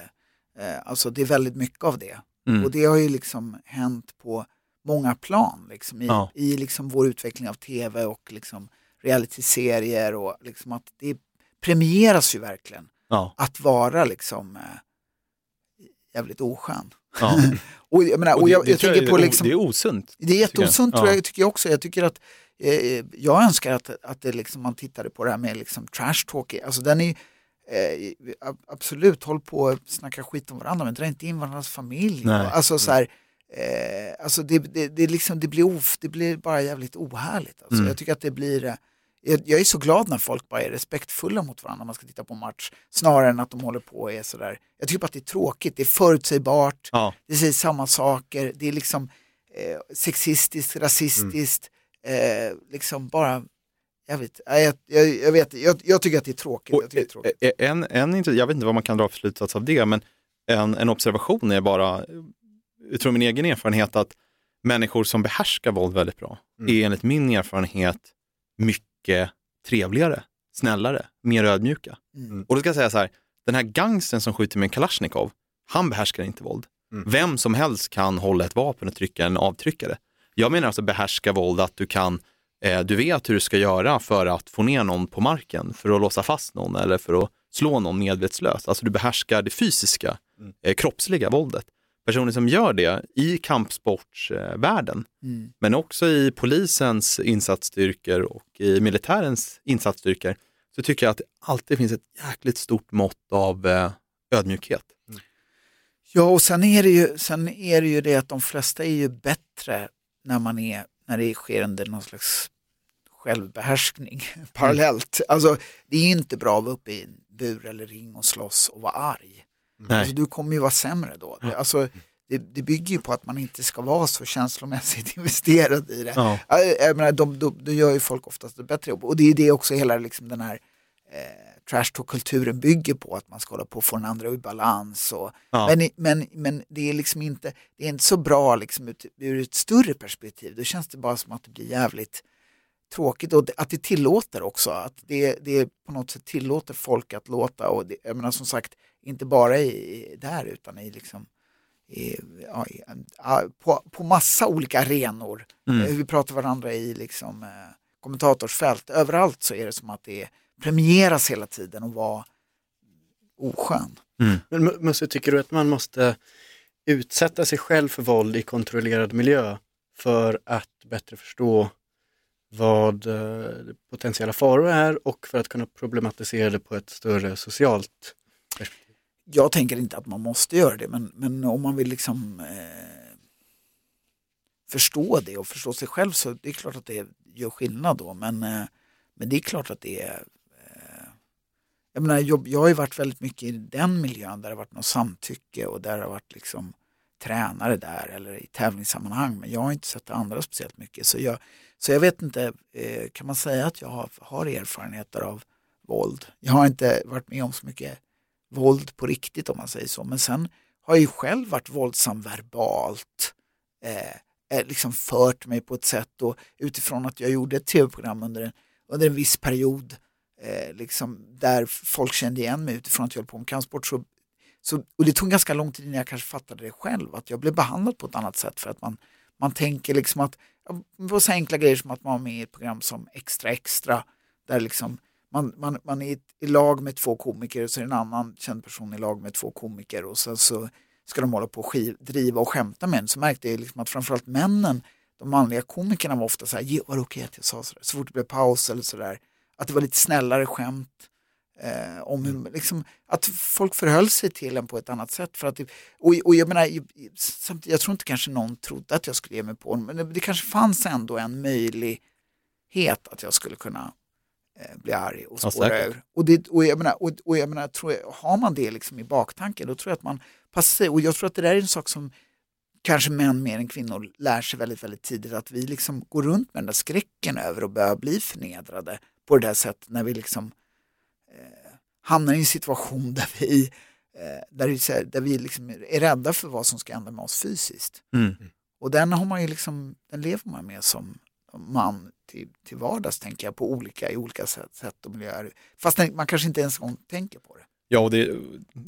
Eh, alltså det är väldigt mycket av det. Mm. Och det har ju liksom hänt på många plan liksom, i, ja. i liksom vår utveckling av tv och liksom realityserier och liksom att det premieras ju verkligen ja. att vara liksom eh, jävligt oskön. Ja. <laughs> och jag, menar, och jag, jag tänker på liksom, det är osunt. Det är jätteosunt tror jag, tycker jag också. Jag tycker att eh, jag önskar att, att det liksom, man tittade på det här med liksom trash talk. Alltså den är eh, absolut, håll på och snacka skit om varandra men dra inte in varandras familj. Nej. Alltså så här, eh, alltså det, det, det, liksom, det, blir of, det blir bara jävligt ohärligt. Alltså, mm. Jag tycker att det blir eh, jag, är så glad när folk bara är respektfulla mot varandra när man ska titta på match. Snarare än att de håller på och är sådär. Jag tycker bara att det är tråkigt, det är förutsägbart, ja. det säger samma saker, det är liksom eh, sexistiskt, rasistiskt, mm. eh, liksom bara jag vet, jag, jag, jag vet jag, jag, tycker att det är tråkigt. Jag, det är tråkigt. En, en, jag vet inte vad man kan dra för slutsats av det, men en, en observation är bara, utifrån min egen erfarenhet, att människor som behärskar våld väldigt bra mm. är enligt min erfarenhet mycket trevligare, snällare, mer ödmjuka. Mm. Och då ska jag säga så här, den här gangsten som skjuter med en Kalashnikov, han behärskar inte våld. Mm. Vem som helst kan hålla ett vapen och trycka en avtryckare. Jag menar alltså behärska våld, att du kan, du vet hur du ska göra för att få ner någon på marken, för att låsa fast någon eller för att slå någon medvetslös. Alltså du behärskar det fysiska, mm. eh, kroppsliga våldet personer som gör det i kampsportsvärlden, mm. men också i polisens insatsstyrkor och i militärens insatsstyrkor, så tycker jag att det alltid finns ett jäkligt stort mått av eh, ödmjukhet. Mm. Ja, och sen är, det ju, sen är det ju det att de flesta är ju bättre när, man är, när det sker under någon slags självbehärskning <laughs> mm. parallellt. Alltså, det är inte bra att vara uppe i en bur eller ring och slåss och vara arg. Alltså, du kommer ju vara sämre då. Ja. Alltså, det, det, bygger ju på att man inte ska vara så känslomässigt <laughs> investerad i det. Ja. Jag menar, de, de, de gör ju folk oftast ett bättre jobb och det är det också hela liksom, den här eh, trash talk-kulturen bygger på, att man ska hålla på att få den andra ur balans. Och, ja. men, men, men det är liksom inte, det är inte så bra liksom, ut, ur ett större perspektiv. Då känns det bara som att det blir jävligt tråkigt och att det tillåter också, att det, det på något sätt tillåter folk att låta och det, jag menar som sagt, inte bara i, där utan i liksom i, ja, i, på, på massa olika arenor. Mm. Hur vi pratar varandra i liksom, eh, kommentatorsfält. Överallt så är det som att det premieras hela tiden och vara oskön. Mm. Men Musse, tycker du att man måste utsätta sig själv för våld i kontrollerad miljö för att bättre förstå vad eh, potentiella faror är och för att kunna problematisera det på ett större socialt perspektiv. jag tänker inte att man måste göra det men, men om man vill liksom eh, förstå det och förstå sig själv så det är klart att det gör skillnad då men, eh, men det är klart att det är eh, jag, menar, jag, jag har ju varit väldigt mycket i den miljön där det har varit något samtycke och där det har varit liksom tränare där eller i tävlingssammanhang men jag har inte sett andra speciellt mycket så jag, så jag vet inte, eh, kan man säga att jag har, har erfarenheter av våld? Jag har inte varit med om så mycket våld på riktigt om man säger så. Men sen har jag ju själv varit våldsam verbalt. Eh, eh liksom fört mig på ett sätt och utifrån att jag gjorde ett tv-program under en, under en viss period eh, liksom, där folk kände igen mig utifrån att jag höll på med kampsport. Så, så, och det tog ganska lång tid innan jag kanske fattade det själv, att jag blev behandlad på ett annat sätt för att man, man tänker liksom att, på så enkla grejer som att man är med i ett program som Extra Extra, där liksom man, man, man är i lag med två komiker och så är det en annan känd person i lag med två komiker och sen så ska de hålla på och skiv, driva och skämta med en. Så märkte jag liksom att framförallt männen, de manliga komikerna var ofta så här, var det okej att jag sa sådär? Så fort det blev paus eller sådär. Att det var lite snällare skämt. Eh, om hur, liksom, att folk förhöll sig till en på ett annat sätt. För att, och, och jag menar, jag tror inte kanske någon trodde att jag skulle ge mig på men det, det kanske fanns ändå en möjlighet att jag skulle kunna eh, bli arg och spåra ja, ur. Och, det, och jag menar, och, och jag menar tror jag, har man det liksom i baktanken då tror jag att man passar sig. Och jag tror att det där är en sak som kanske män mer än kvinnor lär sig väldigt, väldigt tidigt. Att vi liksom går runt med den där skräcken över att börja bli förnedrade på det där sättet när vi liksom hamnar i en situation <laughs> där vi, eh, där, vi, där vi liksom är rädda för vad som ska hända med oss fysiskt. Mm. Och den, har man ju liksom, den lever man med som man till, till vardags tänker jag på olika, i olika sätt, sätt och miljöer. Fast man kanske inte ens tänker på det. Ja, och det,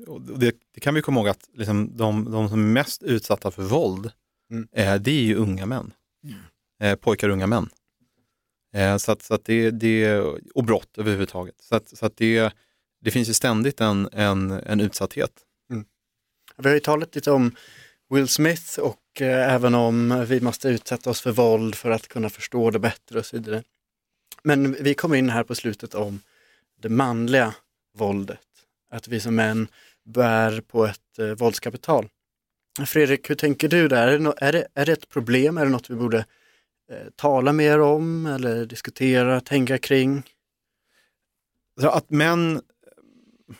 och det, det, kan vi komma ihåg att liksom de, de som är mest utsatta för våld, mm. eh, det är ju unga män. Mm. Eh, pojkar och unga män. Eh, så att, så att det, det, och brott överhuvudtaget. Så att, så att det, det finns ju ständigt en, en, en utsatthet. Mm. Vi har ju talat lite om Will Smith och eh, även om vi måste utsätta oss för våld för att kunna förstå det bättre och så vidare. Men vi kommer in här på slutet om det manliga våldet. Att vi som män bär på ett eh, våldskapital. Fredrik, hur tänker du där? Är det, är, det, är det ett problem? Är det något vi borde eh, tala mer om eller diskutera, tänka kring? Så att män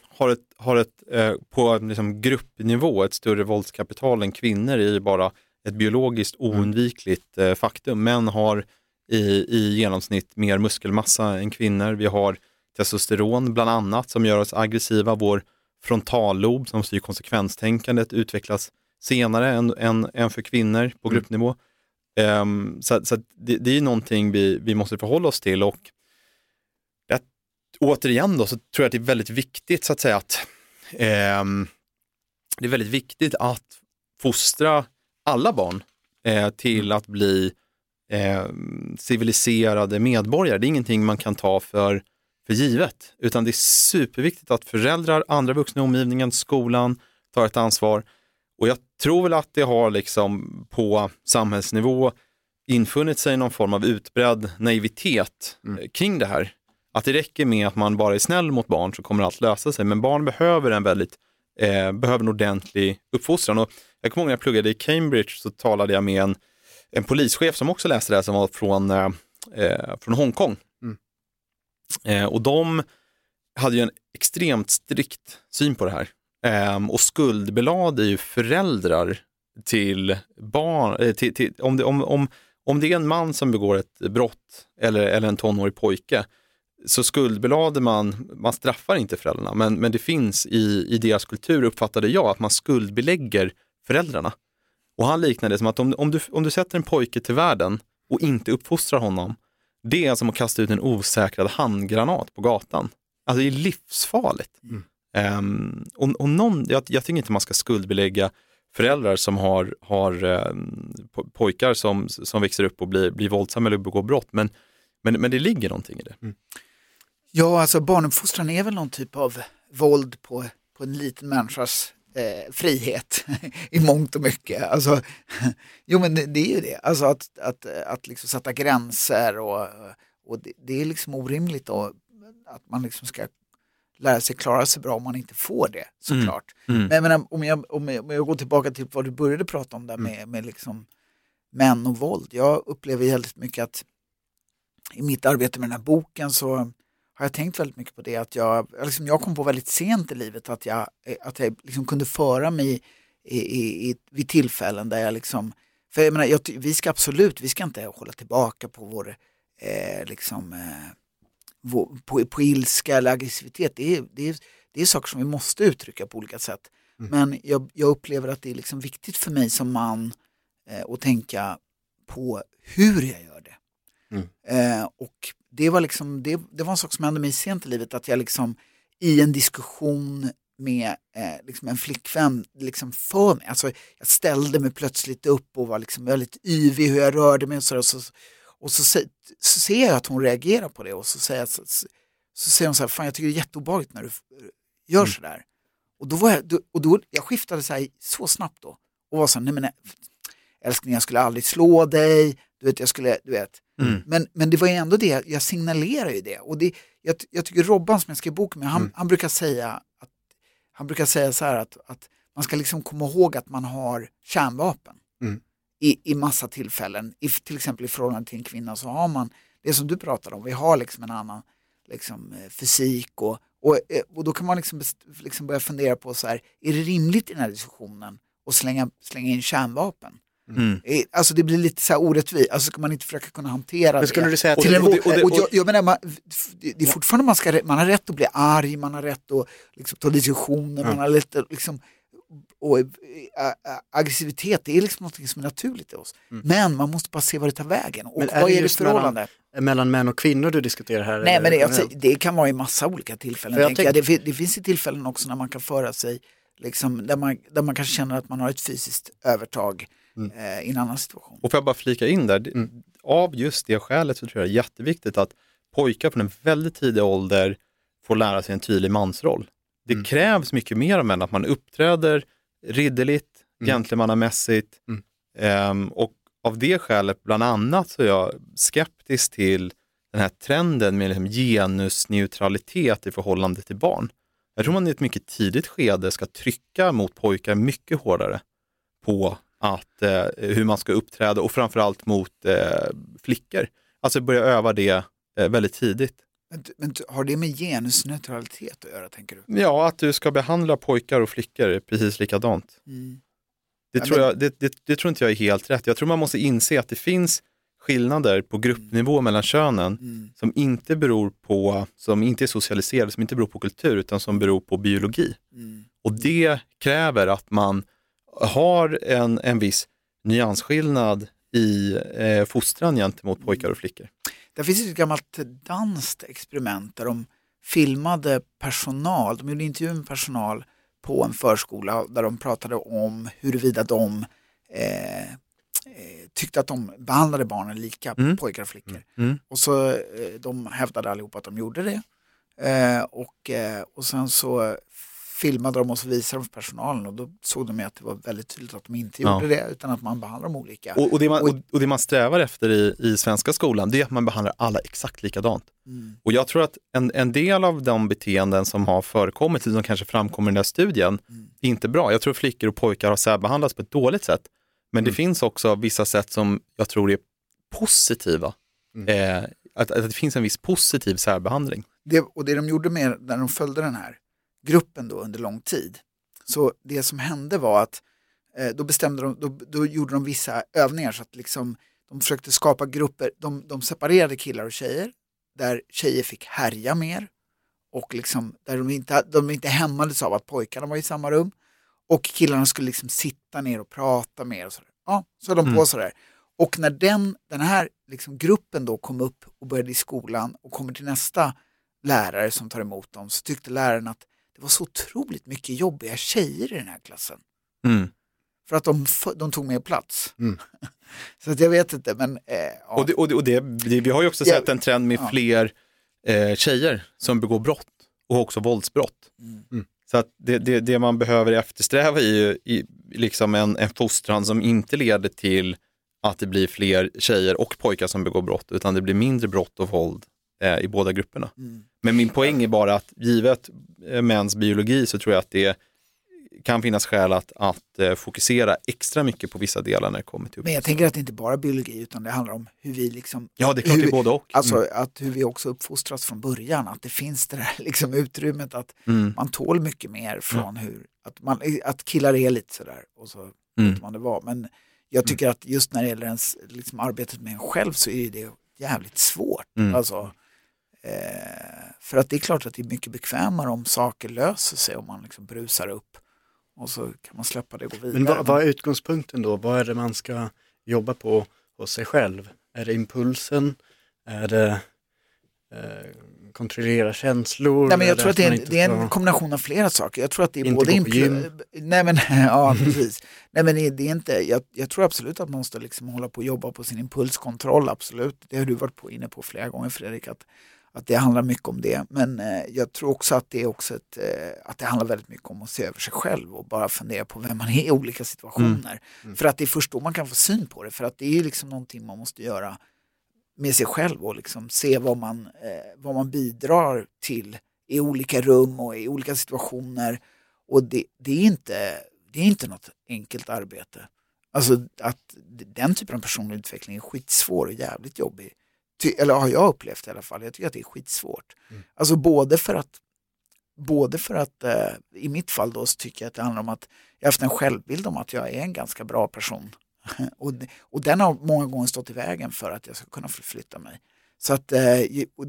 har ett, har ett eh, på liksom gruppnivå ett större våldskapital än kvinnor är ju bara ett biologiskt mm. oundvikligt eh, faktum. Män har i, i genomsnitt mer muskelmassa än kvinnor. Vi har testosteron bland annat som gör oss aggressiva. Vår frontallob som styr konsekvenstänkandet utvecklas senare än, än, än för kvinnor på mm. gruppnivå. Um, så så det, det, är någonting vi, vi måste förhålla oss till och det, återigen då så tror jag att det är väldigt viktigt så att säga att um, det är väldigt viktigt att fostra alla barn eh, till att bli eh, civiliserade medborgare. Det är ingenting man kan ta för för givet, utan det är superviktigt att föräldrar, andra vuxna i omgivningen, skolan tar ett ansvar. Och jag tror väl att det har liksom på samhällsnivå infunnit sig någon form av utbredd naivitet mm. Eh, kring det här. Att det räcker med att man bara är snäll mot barn så kommer allt lösa sig. Men barn behöver en väldigt eh, behöver en ordentlig uppfostran. Och jag kommer ihåg när jag pluggade i Cambridge så talade jag med en, en polischef som också läste det här som var från, eh, eh från Hongkong. Eh, och de hade ju en extremt strikt syn på det här eh, och skuldbelade ju föräldrar till barn, eh, till, till, om, det, om, om, om det är en man som begår ett brott eller, eller en tonårig pojke så skuldbelade man, man straffar inte föräldrarna, men, men det finns i, i deras kultur, uppfattade jag, att man skuldbelägger föräldrarna. Och han liknade det som att om, om, du, om du sätter en pojke till världen och inte uppfostrar honom, det är som att kasta ut en osäkrad handgranat på gatan. Alltså det är livsfarligt. Mm. Um, och, och någon, jag, jag tycker inte man ska skuldbelägga föräldrar som har, har um, pojkar som, som växer upp och blir, blir våldsamma eller begår brott. Men, men, men det ligger någonting i det. Mm. Ja, alltså barnuppfostran är väl någon typ av våld på, på en liten människas eh, frihet <laughs> i mångt och mycket. Alltså, <laughs> jo men det, det, är ju det, alltså att, att, att liksom sätta gränser och, och det, det är liksom orimligt då, att man liksom ska lära sig klara sig bra om man inte får det såklart. Mm. Mm. Men, men om, jag, om, jag, om jag går tillbaka till vad du började prata om där mm. med, med liksom män och våld. Jag upplever väldigt mycket att i mitt arbete med den här boken så har jag tänkt väldigt mycket på det. Att jag, liksom, jag kom på väldigt sent i livet att jag, att jag liksom kunde föra mig i, i, i, vid tillfällen där jag liksom, för jag menar, jag, vi ska absolut, vi ska inte hålla tillbaka på vår, eh, liksom, eh, på, på ilska eller aggressivitet. Det är, det, är, det är saker som vi måste uttrycka på olika sätt. Mm. Men jag, jag, upplever att det är liksom viktigt för mig som man eh, att tänka på hur jag gör det. Mm. Eh, och det var, liksom, det, det var en sak som hände mig sent i livet, att jag liksom i en diskussion med eh, liksom en flickvän liksom för mig. Alltså, jag ställde mig plötsligt upp och var liksom väldigt yvig hur jag rörde mig och så, och så, och så, så ser jag att hon reagerar på det och så säger, så, så säger hon så här, fan jag tycker det är jätteobehagligt när du gör mm. sådär. Och då var jag, och då, jag skiftade så, här, så snabbt då och var så här, nej men älskling jag skulle aldrig slå dig, du vet jag skulle, du vet. Mm. Men, men det var ju ändå det, jag signalerar ju det. Och det, jag, jag tycker Robban som jag skrev bok med, han, mm. han brukar säga att han brukar säga så här att, att man ska liksom komma ihåg att man har kärnvapen. I, I massa tillfällen, I, till exempel i förhållande till en kvinna så har man det som du pratar om, vi har liksom en annan liksom, eh, fysik och, och, eh, och då kan man liksom, liksom börja fundera på så här, är det rimligt i den här diskussionen att slänga, slänga in kärnvapen? Mm. Alltså det blir lite så här orättvist, alltså ska man inte försöka kunna hantera Men skulle det. Du säga till och, det, och, det, och, jag, jag menar, man, det är fortfarande man, ska, man har rätt att bli arg, man har rätt att liksom, ta diskussioner, mm. man har rätt att liksom, och, äh, aggressivitet, det är liksom något som är naturligt i oss. Mm. Men man måste bara se vad det tar vägen. Och vad är det förhållande? Mellan, mellan män och kvinnor du diskuterar här? Nej, men det, alltså, det kan vara i massa olika tillfällen. Jag tänk... jag. Det, det, finns ju tillfällen också när man kan föra sig, liksom, där, man, där man kanske känner att man har ett fysiskt övertag mm. eh, i en annan situation. Och får jag bara flika in där, mm. av just det skälet så tror jag det är jätteviktigt att pojkar från en väldigt tidig ålder får lära sig en tydlig mansroll. Det mm. krävs mycket mer av män, att man uppträder ridderligt, mm. gentlemannamässigt mm. um, och av det skälet, bland annat, så är jag skeptisk till den här trenden med liksom genusneutralitet i förhållande till barn. Jag tror man i ett mycket tidigt skede ska trycka mot pojkar mycket hårdare på att, eh, hur man ska uppträda och framförallt mot eh, flickor. Alltså börja öva det eh, väldigt tidigt. Men, men, har det med genusneutralitet att göra tänker du? Ja, att du ska behandla pojkar och flickor precis likadant. Mm. Det, tror jag, det, det, det, tror inte jag är helt rätt. Jag tror man måste inse att det finns skillnader på gruppnivå mm. mellan könen mm. som inte beror på, som inte är socialiserade, som inte beror på kultur utan som beror på biologi. Mm. Och det kräver att man har en, en viss nyansskillnad i eh, fostran gentemot pojkar och flickor. Det finns ett gammalt danskt experiment där de filmade personal, de gjorde intervju med personal på en förskola där de pratade om huruvida de eh, eh tyckte att de behandlade barnen lika, mm. pojkar och flickor. Mm. Och så eh, de hävdade allihopa att de gjorde det. Eh, och, eh, och sen så filmade de och så visade de för personalen och då såg de att det var väldigt tydligt att de inte ja. gjorde det utan att man behandlar dem olika. Och, och, det, man, och, och det man strävar efter i, i svenska skolan det är att man behandlar alla exakt likadant. Mm. Och jag tror att en, en del av de beteenden som har förekommit, som kanske framkommer i den här studien, mm. är inte bra. Jag tror flickor och pojkar har särbehandlats på ett dåligt sätt. Men mm. det finns också vissa sätt som jag tror är positiva. Mm. Eh, att, att det finns en viss positiv särbehandling. Det, och det de gjorde med när de följde den här gruppen då under lång tid. Så det som hände var att eh, då bestämde de, då, då, gjorde de vissa övningar så att liksom de försökte skapa grupper, de, de separerade killar och tjejer där tjejer fick härja mer och liksom där de inte, de inte hämmades av att pojkarna var i samma rum och killarna skulle liksom sitta ner och prata mer och sådär. Ja, så höll de mm. på sådär. Och när den, den här liksom gruppen då kom upp och började i skolan och kommer till nästa lärare som tar emot dem så tyckte läraren att det var så otroligt mycket jobbiga tjejer i den här klassen. Mm. För att de, de tog mer plats. Mm. <laughs> så att jag vet inte, men... Eh, ja. Och, det, och, det, och det, vi har ju också sett en trend med ja. fler eh, tjejer som begår brott och också våldsbrott. Mm. mm. Så att det, det, det, man behöver eftersträva är ju i, liksom en, en fostran som inte leder till att det blir fler tjejer och pojkar som begår brott, utan det blir mindre brott och våld eh, i båda grupperna. Mm. Men min poäng är bara att givet eh, mäns biologi så tror jag att det kan finnas skäl att, att eh, fokusera extra mycket på vissa delar när det kommer till Men jag tänker att det inte bara är biologi utan det handlar om hur vi liksom Ja det är klart det är både och. Alltså mm. att hur vi också uppfostras från början, att det finns det där <laughs> liksom utrymmet att mm. man tål mycket mer från hur, att, man, att killar är lite sådär och så mm. vet man det var. Men jag mm. tycker att just när det gäller ens, liksom, arbetet med en själv så är det jävligt svårt. Mm. Alltså, för att det är klart att det är mycket bekvämare om saker löser sig om man liksom brusar upp och så kan man släppa det och gå vidare. Men vad, vad är utgångspunkten då? Vad är det man ska jobba på hos sig själv? Är det impulsen? Är det eh, kontrollera känslor? Nej, men jag tror att det är, det är en kombination av flera saker. Jag tror att det är både... Gym. Nej men, <laughs> ja <laughs> precis. Nej men det är inte, jag, jag tror absolut att man måste liksom hålla på och jobba på sin impulskontroll, absolut. Det har du varit på, inne på flera gånger Fredrik, att, att det handlar mycket om det. Men eh, jag tror också att det är också ett, eh, att det handlar väldigt mycket om att se över sig själv och bara fundera på vem man är i olika situationer. Mm. Mm. För att det är först då man kan få syn på det, för att det är liksom någonting man måste göra med sig själv och liksom se vad man, eh, vad man bidrar till i olika rum och i olika situationer. Och det, det, är inte, det är inte något enkelt arbete. Alltså att den typen av personlig utveckling är skitsvår och jävligt jobbig. Eller har jag upplevt i alla fall. Jag tycker att det är skitsvårt. Mm. Alltså både för att, både för att eh, i mitt fall då så tycker jag att det handlar om att jag har haft en självbild om att jag är en ganska bra person. <laughs> Och, och den har många gånger stått i vägen för att jag ska kunna förflytta mig. Så att, eh, och,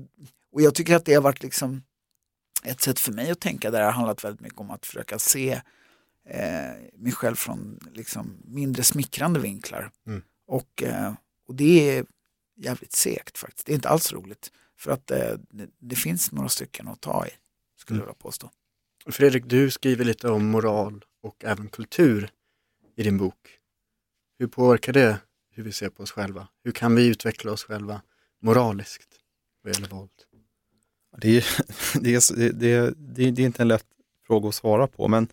och jag tycker att det har varit liksom ett sätt för mig att tänka där det har handlat väldigt mycket om att försöka se eh, mig själv från liksom mindre smickrande vinklar. Mm. Och, eh, och det är jävligt segt faktiskt. Det är inte alls roligt. För att eh, det, det, finns några stycken att ta i, skulle mm. jag påstå. Fredrik, du skriver lite om moral och även kultur i din bok. Hur påverkar det hur vi ser på oss själva? Hur kan vi utveckla oss själva moraliskt vad gäller våld? Det är, <laughs> det, är, det, är, det är inte en lätt fråga att svara på, men,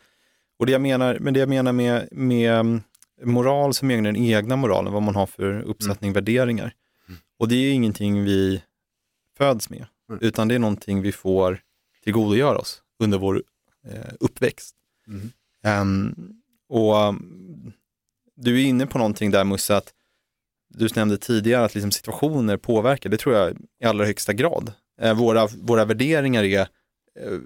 och det jag menar, men det jag menar med, med mm, moral som är den egna moralen, vad man har för uppsättning mm. värderingar. Mm. Och det är ingenting vi föds med, mm. utan det är någonting vi får tillgodogöra oss under vår eh, uppväxt. Um, och du är inne på någonting där Musse, att du nämnde tidigare att liksom situationer påverkar, det tror jag i allra högsta grad. Eh, våra, våra värderingar är, eh,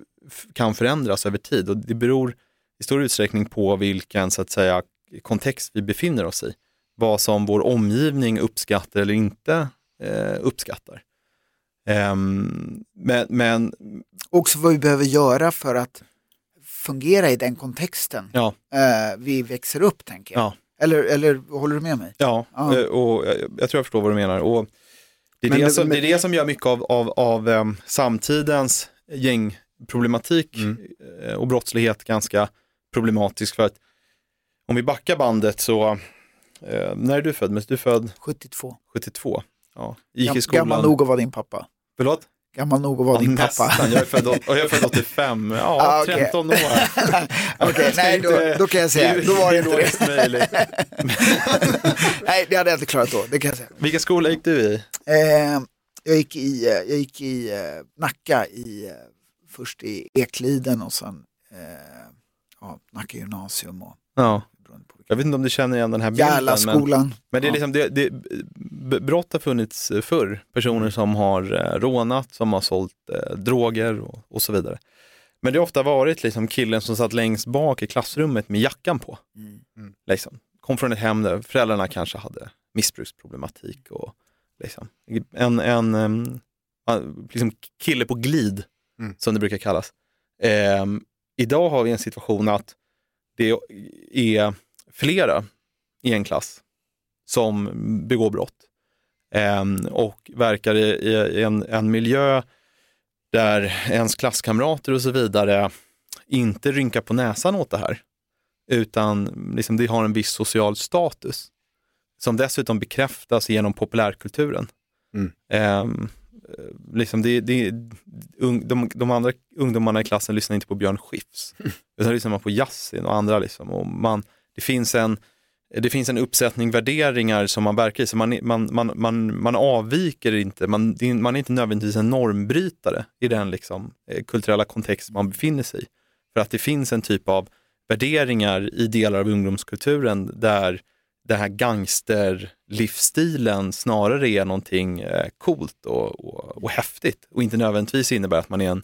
kan förändras över tid och det beror i stor utsträckning på vilken så att säga, kontext vi befinner oss i. Vad som vår omgivning uppskattar eller inte uppskattar. Um, men, men... Också vad vi behöver göra för att fungera i den kontexten ja. uh, vi växer upp, tänker jag. Ja. Eller, eller håller du med mig? Ja, ah. och jag, jag, tror jag förstår vad du menar. Och det, är men, det, som, men... det är det som gör mycket av, av, av um, samtidens gängproblematik mm. Eh, och brottslighet ganska problematisk. För att om vi backar bandet så, uh, när är du född? Men du är född? 72. 72, ja. Gick i skolan. Gammal nog att vara din pappa. Förlåt? Gammal nog att vara ja, din nästan. pappa. Jag är född, jag är född <laughs> 85, ja, ah, okay. 13 år. <laughs> Okej, okay, nej då, då, kan jag säga, då var det inte det. <laughs> nej, det hade jag inte klarat då, det kan jag säga. Vilka skolor gick du i? Eh, jag gick i, eh, jag gick i eh, Nacka, i, eh, först i Ekliden och sen eh, ja, Nacka gymnasium. Och, ja. Jag vet inte om du känner igen den här bilden. Järlaskolan. Men, men det är liksom, det, det, brott har funnits förr. Personer som har eh, rånat, som har sålt eh, droger och, och, så vidare. Men det har ofta varit liksom killen som satt längst bak i klassrummet med jackan på. Mm. mm. Liksom. Kom från ett hem där föräldrarna kanske hade missbruksproblematik och liksom, en, en um, liksom kille på glid, mm. som det brukar kallas. Um, idag har vi en situation att det är flera i en klass som begår brott eh, och verkar i, i en, en, miljö där ens klasskamrater och så vidare inte rynkar på näsan åt det här, utan liksom det har en viss social status som dessutom bekräftas genom populärkulturen. Mm. Eh, liksom det, det, de, de, andra ungdomarna i klassen lyssnar inte på Björn Skifs, <laughs> utan lyssnar man på Yasin och andra. Liksom, och man, det finns en, det finns en uppsättning värderingar som man verkar i, så man, man, man, man, man avviker inte, man, man är inte nödvändigtvis en normbrytare i den liksom, eh, kulturella kontext man befinner sig i. För att det finns en typ av värderingar i delar av ungdomskulturen där den här gangsterlivsstilen snarare är någonting eh, coolt och, och, och häftigt och inte nödvändigtvis innebär att man är en,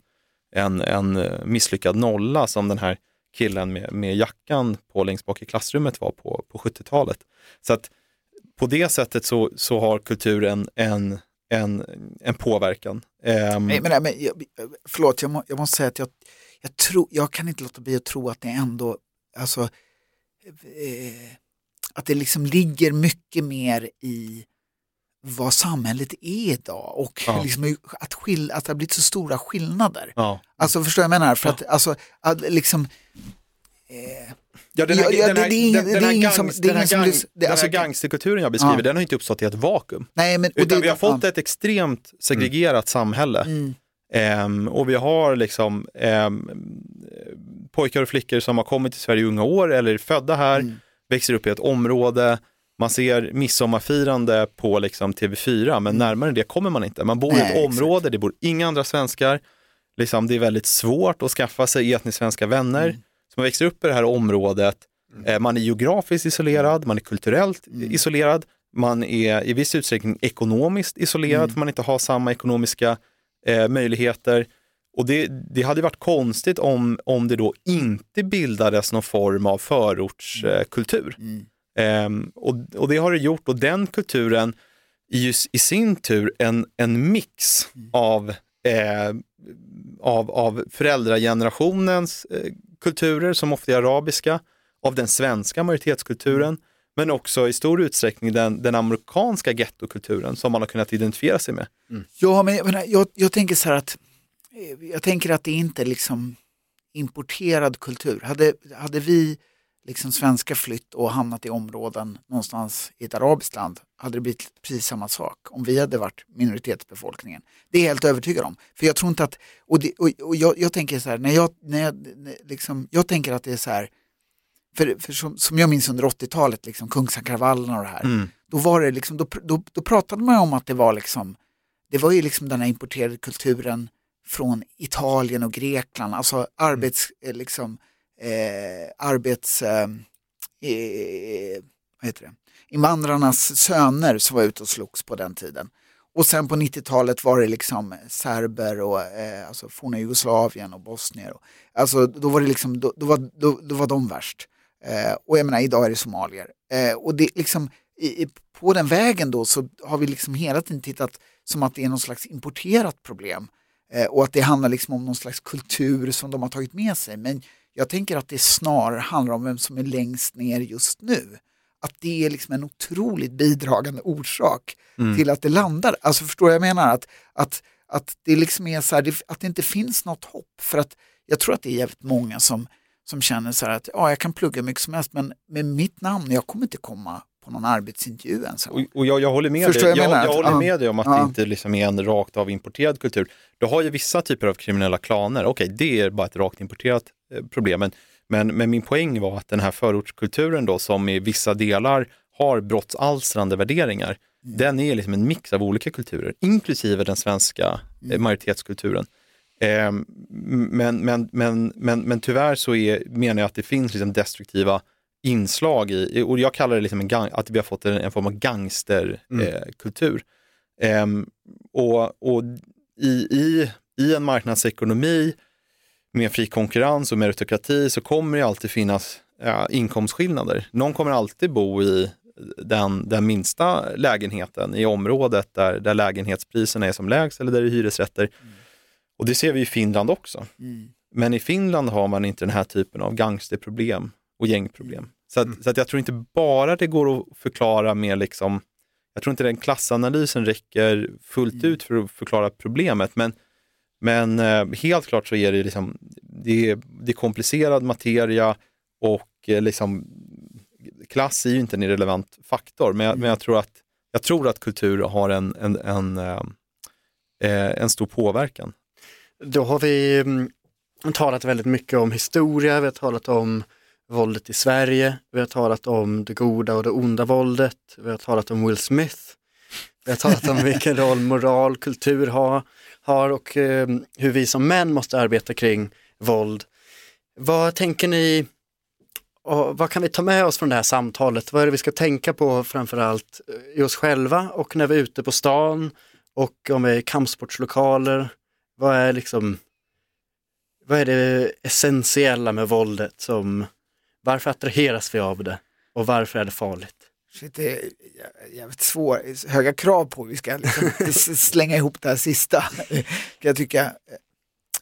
en, en eh, misslyckad nolla som den här killen med, med jackan på längst bak i klassrummet var på, på 70-talet. Så att på det sättet så, så har kulturen en, en, en påverkan. Um, nej, men, men, jag, förlåt, jag, må, jag måste säga att jag, jag, tro, jag kan inte låta bli att tro att det ändå, alltså, eh, att det liksom ligger mycket mer i vad samhället är idag och ja. liksom, att, skill att det har blivit så stora skillnader. Ja. Alltså förstår jag vad jag menar? För att, alltså, att, liksom, eh, Ja, den här gangsterkulturen jag beskriver, ja. den har inte uppstått i ett vakuum. Nej, men, Utan det, vi har fått ja. ett extremt segregerat mm. samhälle. Mm. Um, och vi har liksom um, pojkar och flickor som har kommit till Sverige i unga år eller är födda här, mm. växer upp i ett område, man ser midsommarfirande på liksom TV4, men mm. närmare det kommer man inte. Man bor Nej, i ett område, exakt. det bor inga andra svenskar. Liksom, det är väldigt svårt att skaffa sig etniskt svenska vänner. Mm. Så man växer upp i det här området, mm. eh, man är geografiskt isolerad, man är kulturellt mm. isolerad, man är i viss utsträckning ekonomiskt isolerad mm. för man inte har samma ekonomiska eh, möjligheter. Och det, det hade varit konstigt om, om det då inte bildades någon form av förortskultur. Mm. Um, och, och, det har det gjort och den kulturen är ju i sin tur en, en mix mm. av, eh, av, av föräldragenerationens eh, kulturer som ofta är arabiska, av den svenska majoritetskulturen, men också i stor utsträckning den, den amerikanska gettokulturen som man har kunnat identifiera sig med. Mm. Ja, men jag, jag, jag, tänker så här att eh, jag tänker att det inte är liksom importerad kultur. Hade, hade vi liksom svenskar flytt och hamnat i områden någonstans i ett arabiskt land hade det blivit precis samma sak om vi hade varit minoritetsbefolkningen. Det är jag helt övertygad om. För jag tror inte att, och, det, och, och jag, jag, tänker så här, när jag, när jag, liksom, jag tänker att det är så här, för, för som, som jag minns under 80-talet, liksom, Kungsankravallerna och det här, mm. då var det liksom, då, då, då pratade man om att det var liksom, det var ju liksom den här importerade kulturen från Italien och Grekland, alltså arbets, mm. liksom, eh, arbets... Eh, vad heter det? invandrarnas söner som var ute och slogs på den tiden. Och sen på 90-talet var det liksom serber och eh, alltså forna Jugoslavien och bosnier. Och, alltså då var det liksom, då, då, var, då, då var de värst. Eh, och jag menar idag är det somalier. Eh, och det liksom, i, på den vägen då så har vi liksom hela tiden tittat som att det är någon slags importerat problem. Eh, och att det handlar liksom om någon slags kultur som de har tagit med sig. Men jag tänker att det snarare handlar om vem som är längst ner just nu. Att det är liksom en otroligt bidragande orsak mm. till att det landar. Alltså förstår jag menar? Att, att, att det liksom är så här, att det inte finns något hopp. För att jag tror att det är jävligt många som, som känner så här att ja, jag kan plugga mycket som helst men med mitt namn, jag kommer inte komma på någon arbetsintervju ens. Och, och jag, jag håller med Förstår dig, jag, jag, jag håller med dig om att ja. det inte liksom är en rakt av importerad kultur. Du har ju vissa typer av kriminella klaner, okej okay, det är bara ett rakt importerat eh, problem. Men, men, min poäng var att den här förortskulturen då som i vissa delar har brottsalstrande värderingar, mm. den är liksom en mix av olika kulturer, inklusive den svenska eh, mm. majoritetskulturen. Eh, men, men, men, men, men tyvärr så är, menar jag att det finns liksom destruktiva inslag i, och jag kallar det liksom en gang, att vi har fått en, en form av gangsterkultur. Mm. Eh, och och i, i, i en marknadsekonomi med fri konkurrens och meritokrati så kommer det alltid finnas ja, inkomstskillnader. Någon kommer alltid bo i den, den minsta lägenheten i området där, där lägenhetspriserna är som lägst eller där det är hyresrätter. Mm. Och det ser vi i Finland också. Mm. Men i Finland har man inte den här typen av gangsterproblem och gängproblem. Så, att, mm. så att jag tror inte bara det går att förklara med liksom, jag tror inte den klassanalysen räcker fullt mm. ut för att förklara problemet, men, men eh, helt klart så är det, liksom, det, är, det är komplicerad materia och eh, liksom, klass är ju inte en irrelevant faktor, men, mm. men jag, tror att, jag tror att kultur har en, en, en, eh, eh en stor påverkan. Då har vi mm, talat väldigt mycket om historia, vi har talat om våldet i Sverige, vi har talat om det goda och det onda våldet, vi har talat om Will Smith, vi har talat om vilken roll moral, kultur har, har och eh, hur vi som män måste arbeta kring våld. Vad tänker ni, och vad kan vi ta med oss från det här samtalet? Vad är det vi ska tänka på framförallt eh, i oss själva och när vi är ute på stan och om vi är i kampsportslokaler? Vad är liksom, vad är det essentiella med våldet som varför attraheras vi av det och varför är det farligt? Shit, det är jävligt svårt, höga krav på vi ska liksom <laughs> slänga ihop det här sista. Kan jag tycka.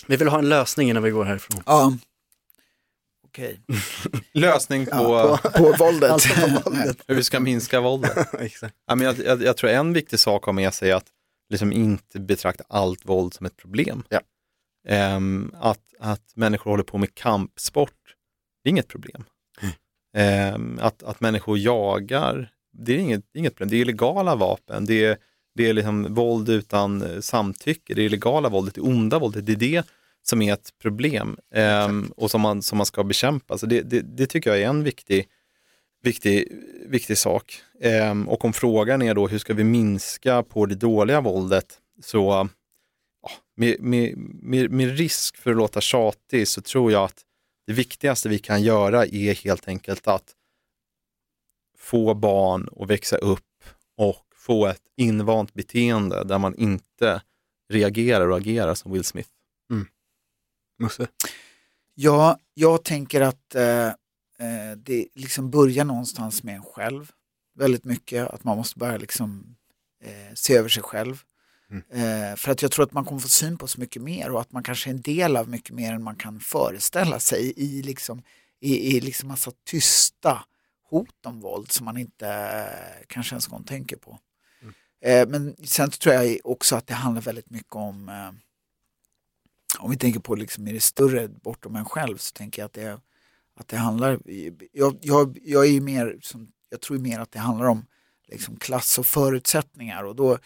Vi vill ha en lösning innan vi går härifrån. Ja. Okej. <laughs> Lösning på, Ja, på, på våldet. Alltså på våldet. <laughs> hur vi ska minska våldet. Ja, men jag, jag, jag tror en viktig sak att ha med sig är att liksom inte betrakta allt våld som ett problem. Ja. Ehm, att, att människor håller på med kampsport, det är inget problem. Ehm, att, att människor jagar, det är inget, inget problem. Det är illegala vapen, det är, det är liksom våld utan eh, samtycke, det är illegala våldet, det onda våldet, det är det som är ett problem ehm, och som man, som man ska bekämpa. Så det, det, det tycker jag är en viktig, viktig, viktig sak. Ehm, och om frågan är då hur ska vi minska på det dåliga våldet så ja, med, med, med, med risk för att låta tjatig så tror jag att det viktigaste vi kan göra är helt enkelt att få barn att växa upp och få ett invant beteende där man inte reagerar och agerar som Will Smith. Musse. Ja, jag tänker att eh, eh, det liksom börjar någonstans med en själv. Väldigt mycket, att man måste börja liksom, eh, se över sig själv. Eh, för att jag tror att man kommer få syn på så mycket mer och att man kanske är en del av mycket mer än man kan föreställa sig i, liksom, i, i liksom massa tysta hot om våld som man inte eh, kanske ens gång tänker på. Eh, men sen tror jag också att det handlar väldigt mycket om om vi tänker på liksom i det större bortom en själv så tänker jag att det, att det handlar, jag, jag, jag är mer, som, jag tror mer att det handlar om liksom klass och förutsättningar och då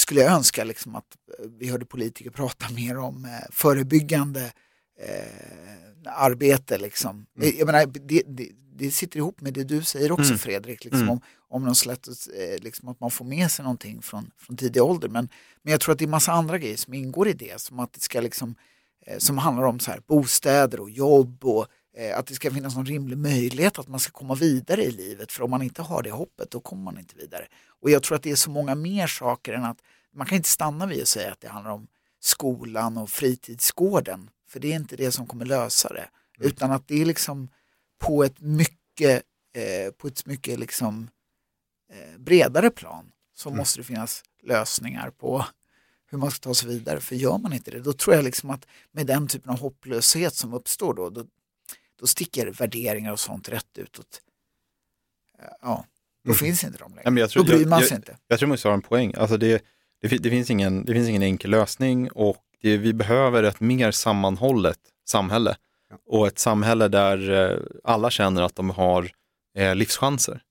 skulle jag önska liksom att eh, vi hörde politiker <laughs> prata mer om eh, förebyggande eh, arbete. Liksom. Jag menar, det, det, det sitter ihop med det du säger också Fredrik, liksom, om, om någon slags, eh, liksom, att man får med sig någonting från, från tidig ålder. Men, men jag tror att det är massa andra grejer som ingår i det, som att det ska liksom, eh, som handlar om så här, bostäder och jobb och eh, att det ska finnas någon rimlig möjlighet att man ska komma vidare i livet. För om man inte har det hoppet, då kommer man inte vidare. Och jag tror att det är så många mer saker än att man kan inte stanna vid att säga att det handlar om skolan och fritidsgården. För det är inte det som kommer lösa det. Utan att det är liksom på ett mycket, eh, på ett mycket liksom, eh, bredare plan så måste det finnas lösningar på hur man ska ta sig vidare. För gör man inte det, då tror jag liksom att med den typen av hopplöshet som uppstår då, då, då sticker värderingar och sånt rätt utåt. Eh, Ja, då finns inte de längre. Ja, men jag tror- då bryr man jag- sig inte. Jag tror Musse har en poäng. Alltså det, det, det, finns ingen, det finns ingen enkel lösning och det, vi behöver ett mer sammanhållet samhälle. Och ett samhälle där eh, alla känner att de har eh, livschanser.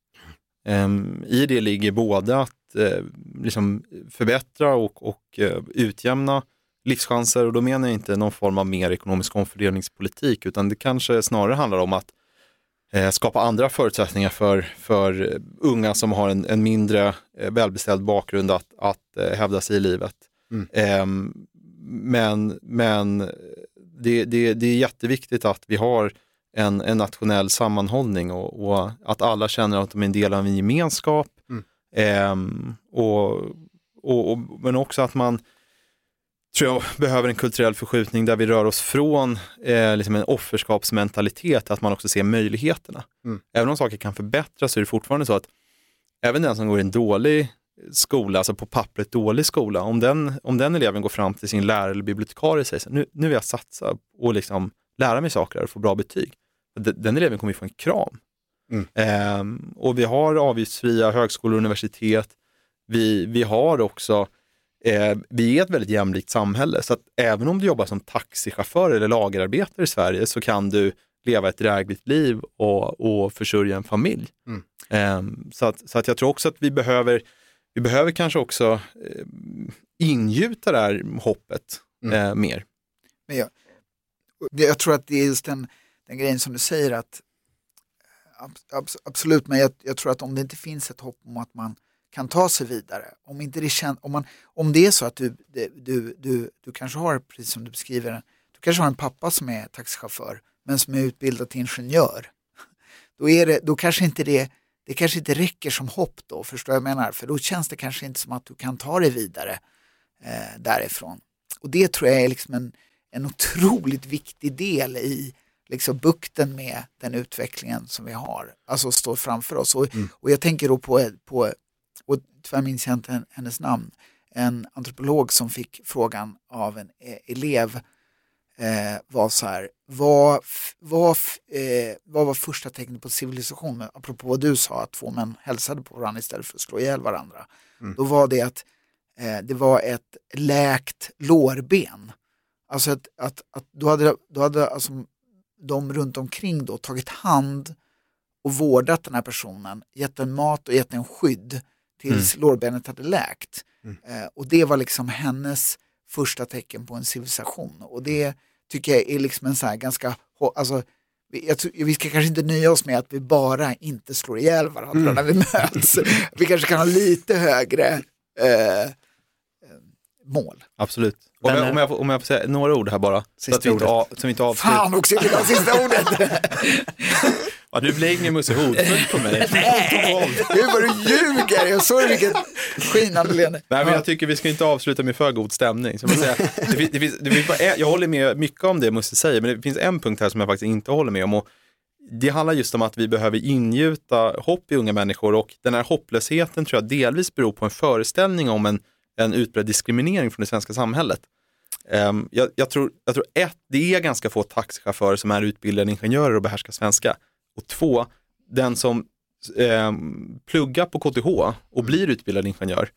Ehm, I det ligger både att eh, liksom förbättra och, och eh, utjämna livschanser och då menar jag inte någon form av mer ekonomisk omfördelningspolitik utan det kanske snarare handlar om att eh, skapa andra förutsättningar för, för unga som har en, en mindre eh, välbeställd bakgrund att, att eh, hävda sig i livet. Ehm, men men det, det, det är jätteviktigt att vi har en, en nationell sammanhållning och, och att alla känner att de är en del av en gemenskap. Ehm, och, och, och, men också att man tror jag behöver en kulturell förskjutning där vi rör oss från eh, liksom en offerskapsmentalitet, att man också ser möjligheterna. Även om saker kan förbättras så är det fortfarande så att även den som går i en dålig skola, alltså på pappret dålig skola, om den, om den eleven går fram till sin lärare eller bibliotekarie och säger så här, nu, nu vill jag satsa och liksom lära mig saker och få bra betyg. Den, eleven kommer ju få en kram. Ehm, och vi har avgiftsfria högskolor och universitet. Vi, vi har också, eh, vi är ett väldigt jämlikt samhälle, så att även om du jobbar som taxichaufför eller lagerarbetare i Sverige så kan du leva ett drägligt liv och, och försörja en familj. Ehm, så att, så att jag tror också att vi behöver, vi behöver kanske också eh, ingjuta det här hoppet eh, mer. Men jag, jag tror att det är just den, den grejen som du säger att ab- abs- absolut, men jag, jag tror att om det inte finns ett hopp om att man kan ta sig vidare, om, inte det, kän, om, man, om det är så att du, du, du, du kanske har, precis som du beskriver, du kanske har en pappa som är taxichaufför men som är utbildad till ingenjör. Då, är det, då kanske inte det, det kanske inte räcker som hopp då, förstår jag menar? För då känns det kanske inte som att du kan ta dig vidare eh, därifrån. Och det tror jag är liksom en, en otroligt viktig del i liksom bukten med den utvecklingen som vi har, alltså står framför oss. Och, och jag tänker då på, på och tyvärr minns jag inte hennes namn, en antropolog som fick frågan av en eh, elev eh, var så här, vad, vad, eh, vad var första tecknet på civilisation? Apropå vad du sa, att två män hälsade på varandra istället för att slå ihjäl varandra. Mm. Då var det att eh, det var ett läkt lårben. Alltså att, att, att då hade, då hade alltså de runt omkring då tagit hand och vårdat den här personen, gett den mat och gett den skydd tills mm. lårbenet hade läkt. Mm. Eh, och det var liksom hennes första tecken på en civilisation. Och det tycker jag är liksom en så här ganska, alltså, vi, vi ska kanske inte nöja oss med att vi bara inte slår ihjäl varandra mm. när vi möts. vi kanske kan ha lite högre eh, eh mål. Absolut. Om jag, om, jag, får, om jag får säga några ord här bara. Sista så att vi inte, av, så vi inte avslutar. Fan också, jag vill ha sista ordet. <laughs> <laughs> Ja, du blänger Musse hotfullt på mig. <laughs> Nej, gud vad du ljuger. Jag såg vilket skinande leende. Nej, men jag tycker vi ska inte avsluta med för god stämning. Så man säga, det finns, det finns, det finns bara, jag håller med mycket om det Musse säger, men det finns en punkt här som jag faktiskt inte håller med om. Och det handlar just om att vi behöver ingjuta hopp i unga människor och den här hopplösheten tror jag delvis beror på en föreställning om en, en utbredd diskriminering från det svenska samhället. Um, jag, jag, tror, jag tror ett, det är ganska få taxichaufförer som är utbildade ingenjörer och behärskar svenska. Och två, den som eh, pluggar på KTH och blir utbildad ingenjör,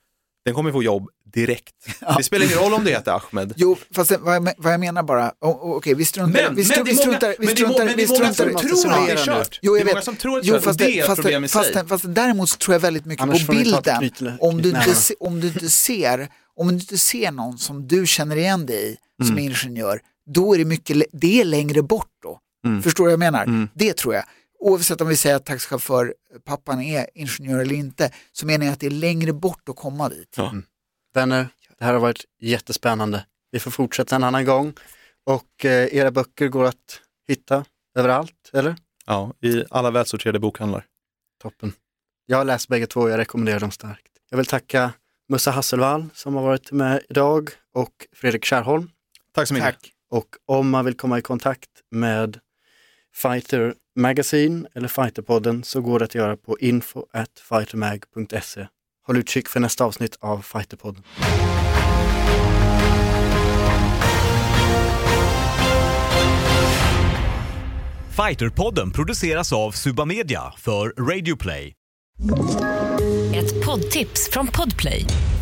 den kommer få jobb direkt. <laughs> Ja. Det spelar ingen roll om det heter Ahmed. Jo, fast det, vad, jag, vad jag menar bara, okej okay, vi struntar men, vi struntar, vi struntar, vi struntar, men det är många som tror att det är kört. Jo, jag det är många som tror att det är kört och det är ett problem i sig. Fast, fast däremot tror jag väldigt mycket Annars på bilden. Om du, inte, om du inte ser, om du inte ser någon som du känner igen dig i som mm. ingenjör, då är det mycket, det är längre bort då. Mm. Förstår du vad jag menar? Mm. Det tror jag oavsett om vi säger att taxichaufför, pappan är ingenjör eller inte, så menar jag att det är längre bort att komma dit. Ja. Mm. Vänner, det här har varit jättespännande. Vi får fortsätta en annan gång och eh, era böcker går att hitta överallt, eller? Ja, i alla välsorterade bokhandlar. Toppen. Jag har läst bägge två och jag rekommenderar dem starkt. Jag vill tacka Mussa Hasselvall som har varit med idag och Fredrik Kärrholm. Tack så mycket. Tack. Och om man vill komma i kontakt med Fighter Magazine eller Fighterpodden så går det att göra på info at fightermag.se. Håll utkik för nästa avsnitt av Fighterpodden. Fighterpodden produceras av Suba Media för Radio Play. Ett poddtips från Podplay.